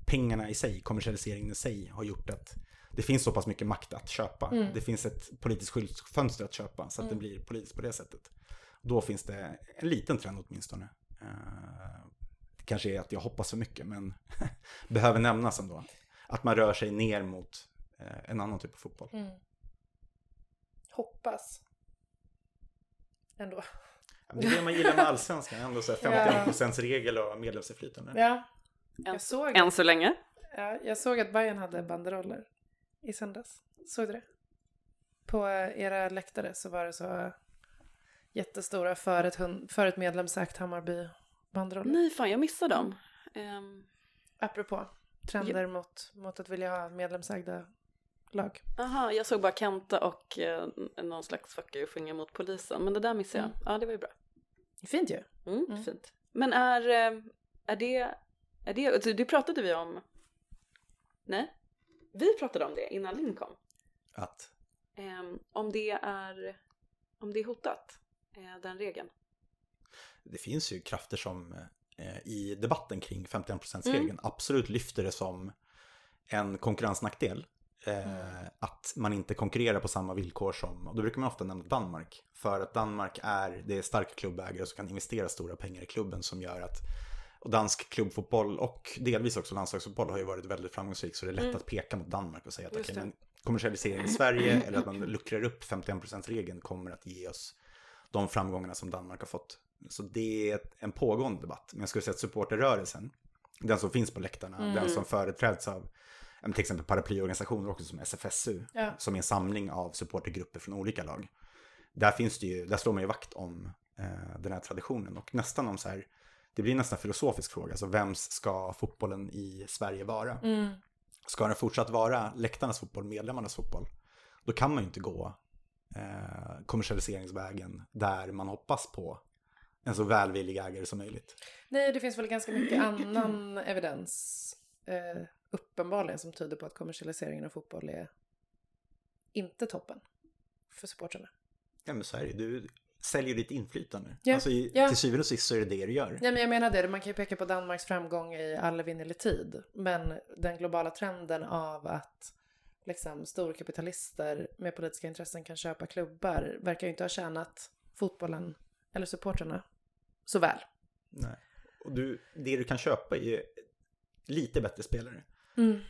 pengarna i sig, kommersialiseringen i sig har gjort att det finns så pass mycket makt att köpa. Mm. Det finns ett politiskt skyltfönster att köpa så att mm. det blir politiskt på det sättet. Då finns det en liten trend åtminstone. Eh, det kanske är att jag hoppas för mycket, men behöver nämnas ändå. Att man rör sig ner mot eh, en annan typ av fotboll. Mm. Hoppas. Ändå. det är det man gillar med allsvenskan, ändå så 51 regel och medlemsinflytande. Ja. Jag såg, Än så länge. Ja, jag såg att Bayern hade banderoller i söndags. Såg du det? På era läktare så var det så jättestora för ett, för ett medlemsägt Hammarby banderoller. Nej, fan jag missade dem. Um... Apropå trender mot, mot att vilja ha medlemsägda lag. Aha, jag såg bara Kenta och eh, någon slags fuck you finger mot polisen. Men det där missade jag. Mm. Ja, det var ju bra. Fint ju. Mm, mm. Fint. Men är, eh, är det, är det, alltså, det pratade vi om. Nej? Vi pratade om det innan Linn kom. Att? Um, om det är, om det är hotat. Eh, den regeln? Det finns ju krafter som eh, i debatten kring 51%-regeln mm. absolut lyfter det som en konkurrensnackdel. Eh, mm. Att man inte konkurrerar på samma villkor som, och då brukar man ofta nämna Danmark. För att Danmark är, det är starka klubbägare som kan investera stora pengar i klubben som gör att och dansk klubbfotboll och delvis också landslagsfotboll har ju varit väldigt framgångsrik så det är lätt mm. att peka mot Danmark och säga att okay, men kommersialisering i Sverige eller att man luckrar upp 51%-regeln kommer att ge oss de framgångarna som Danmark har fått. Så det är en pågående debatt. Men jag skulle säga att supporterrörelsen, den som finns på läktarna, mm. den som företräds av till exempel paraplyorganisationer också som SFSU, ja. som är en samling av supportergrupper från olika lag. Där finns det ju, där slår man ju vakt om eh, den här traditionen och nästan om så här, det blir nästan en filosofisk fråga, alltså vems ska fotbollen i Sverige vara? Mm. Ska den fortsatt vara läktarnas fotboll, medlemmarnas fotboll? Då kan man ju inte gå eh, kommersialiseringsvägen där man hoppas på en så välvillig ägare som möjligt. Nej, det finns väl ganska mycket annan evidens eh, uppenbarligen som tyder på att kommersialiseringen av fotboll är inte toppen för supportrarna. Ja men så är det Du säljer ditt inflytande. Ja, Alltså i, ja. till syvende och sist så är det det du gör. Ja, men jag menar det, man kan ju peka på Danmarks framgång i all evinnerlig tid. Men den globala trenden av att liksom, storkapitalister med politiska intressen kan köpa klubbar verkar ju inte ha tjänat fotbollen eller supportrarna så väl. Nej. Och du, det du kan köpa är lite bättre spelare. Mm.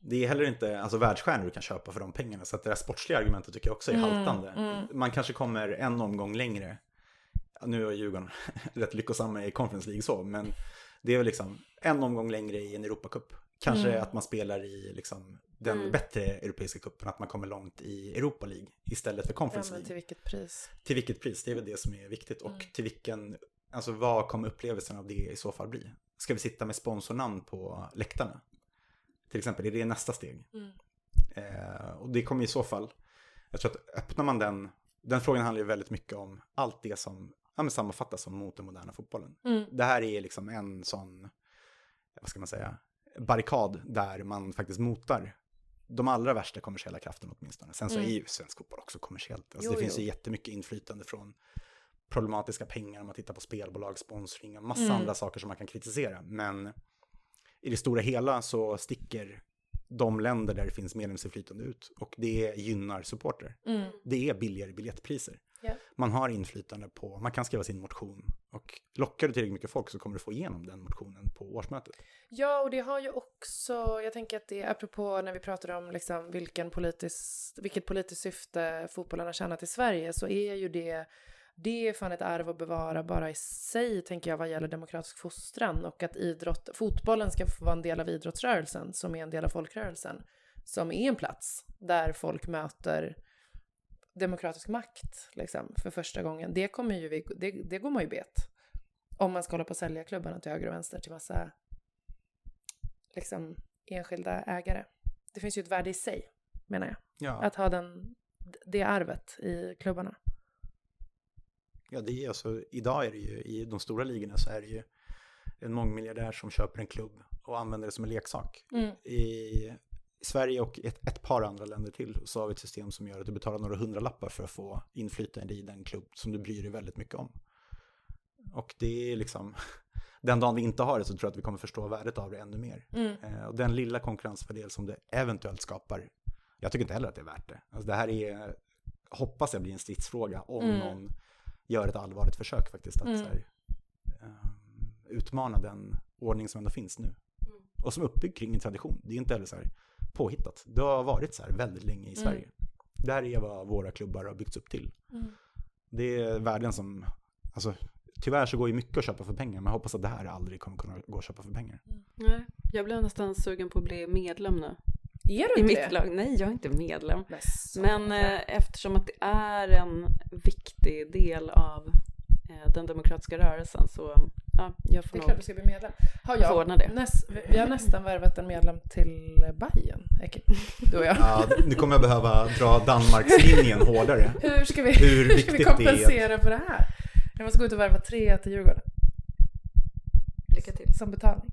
Det är heller inte alltså, världsstjärnor du kan köpa för de pengarna. Så att det där sportsliga argumentet tycker jag också är Mm, haltande. mm. Man kanske kommer en omgång längre. Nu är Djurgården rätt lyckosamma i Conference League så, men det är väl liksom en omgång längre i en Europacup. Kanske Mm. att man spelar i liksom, den Mm. bättre europeiska cupen, att man kommer långt i Europa League istället för Ja, Conference League. till vilket pris? Till vilket pris, det är väl det som är viktigt. Och Mm. till vilken, alltså vad kommer upplevelsen av det i så fall bli? Ska vi sitta med sponsornamn på läktarna? Till exempel, är det nästa steg? Mm. Eh, och det kommer i så fall, jag tror att öppnar man den, den frågan handlar ju väldigt mycket om allt det som ja, men sammanfattas som mot den moderna fotbollen. Mm. Det här är liksom en sån, vad ska man säga, barrikad där man faktiskt motar de allra värsta kommersiella krafterna åtminstone. Sen så Mm. är ju svensk fotboll också kommersiellt. Alltså Jo, det finns jo. ju jättemycket inflytande från problematiska pengar om man tittar på spelbolag, sponsring och massa Mm. andra saker som man kan kritisera. Men i det stora hela så sticker de länder där det finns medlemsinflytande ut och det gynnar supporter. Mm. Det är billigare biljettpriser. Ja. Man har inflytande på, man kan skriva sin motion och lockar du tillräckligt mycket folk så kommer du få igenom den motionen på årsmötet. Ja, och det har ju också, jag tänker att det är apropå när vi pratar om liksom vilken politisk, vilket politiskt syfte fotbollen har tjänat i Sverige så är ju det, det är fan ett arv att bevara bara i sig tänker jag vad gäller demokratisk fostran och att idrott, fotbollen ska få vara en del av idrottsrörelsen som är en del av folkrörelsen som är en plats där folk möter demokratisk makt liksom, för första gången. Det kommer ju vi, det, det går man ju bet. Om man ska hålla på att sälja klubbarna till höger och vänster till massa liksom enskilda ägare. Det finns ju ett värde i sig, menar jag. Ja, Att ha den, det arvet i klubbarna. ja det är alltså, idag är det ju, i de stora ligorna så är det ju en mångmiljardär som köper en klubb och använder det som en leksak. Mm. I Sverige och ett, ett par andra länder till så har vi ett system som gör att du betalar några hundralappar för att få inflytande i den klubb som du bryr dig väldigt mycket om. Och det är liksom, den dagen vi inte har det så tror jag att vi kommer förstå värdet av det ännu mer. Mm. Eh, och den lilla konkurrensfördel som det eventuellt skapar, jag tycker inte heller att det är värt det. Alltså det här är, hoppas jag blir en stridsfråga om Mm. någon gör ett allvarligt försök faktiskt att Mm. här, ehm, utmana den ordning som ändå finns nu. Och som är uppbyggd kring en tradition. Det är inte heller så här påhittat. Det har varit så här väldigt länge i Mm. Sverige. Det här är vad våra klubbar har byggts upp till. Mm. Det är värden som, alltså tyvärr så går ju mycket att köpa för pengar, men jag hoppas att det här aldrig kommer kunna gå att köpa för pengar. Nej, jag blev nästan sugen på att bli medlem nu. Är du I inte mitt det? lag. Nej, jag är inte medlem. Men, så- Men eh, eftersom att det är en viktig del av eh, den demokratiska rörelsen så ja, jag det får är nog... klart du ska bli medlem. Har Jag ordna det. Näs, vi har nästan värvat en medlem till Bayern. Du och jag. Ja, nu kommer jag behöva dra Danmarkslinjen hårdare. Hur ska vi, Hur hur ska vi det är. kompensera för det här? Jag måste gå ut och värva tre till Djurgården Lycka till. som betalning.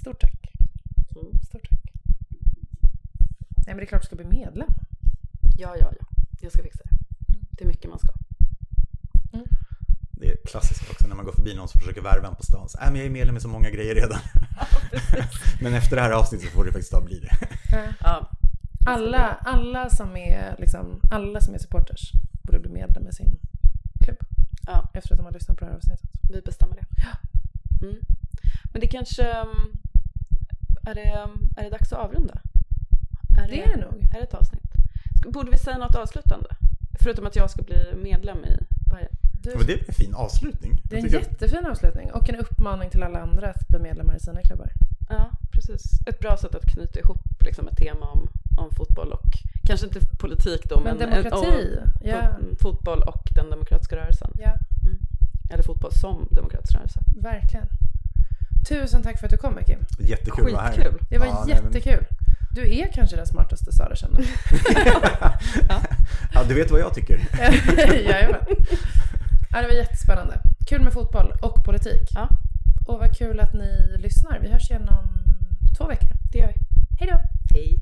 Stort tack. Mm. Stort tack. Nej men det är klart du ska bli medlem. Ja, ja, ja. Jag ska fixa det. Det är mycket man ska. Det är klassiskt också när man går förbi någon som försöker värva en på stan. Så, äh, men jag är medlem i så många grejer redan. men efter det här avsnittet så får det faktiskt ta bli det. Ja, Alla, alla, som är, liksom, alla som är supporters borde bli medlem i sin klubb. Ja. Efter att de har lyssnat på det här avsnittet. vi bestämmer det. Mm. Men det kanske... um, Är det, um, är det dags att avrunda? Det är det nog. Är det ett avsnitt? Borde vi säga något avslutande? Förutom att jag ska bli medlem i. Du, Men det är en fin avslutning. det är en jättefin avslutning och en uppmaning till alla andra att bli medlemmar i sina klubbar. Ja, precis. Ett bra sätt att knyta ihop liksom, ett tema om, om fotboll och kanske inte politik då, Men men, demokrati, om, ja. fot- fotboll och den demokratiska rörelsen. Ja, Eller fotboll som demokratisk rörelse. verkligen. Tusen tack för att du kom Becky. Jättekul att vara här. Det var Ja, nej, men- jättekul. Du är kanske den smartaste Sara känner. ja, du vet vad jag tycker. Jajamän. Ja, det var jättespännande. kul med fotboll och politik. Ja. Och vad kul att ni lyssnar. Vi hörs igen om två veckor. Det gör vi. Hej då! Hej.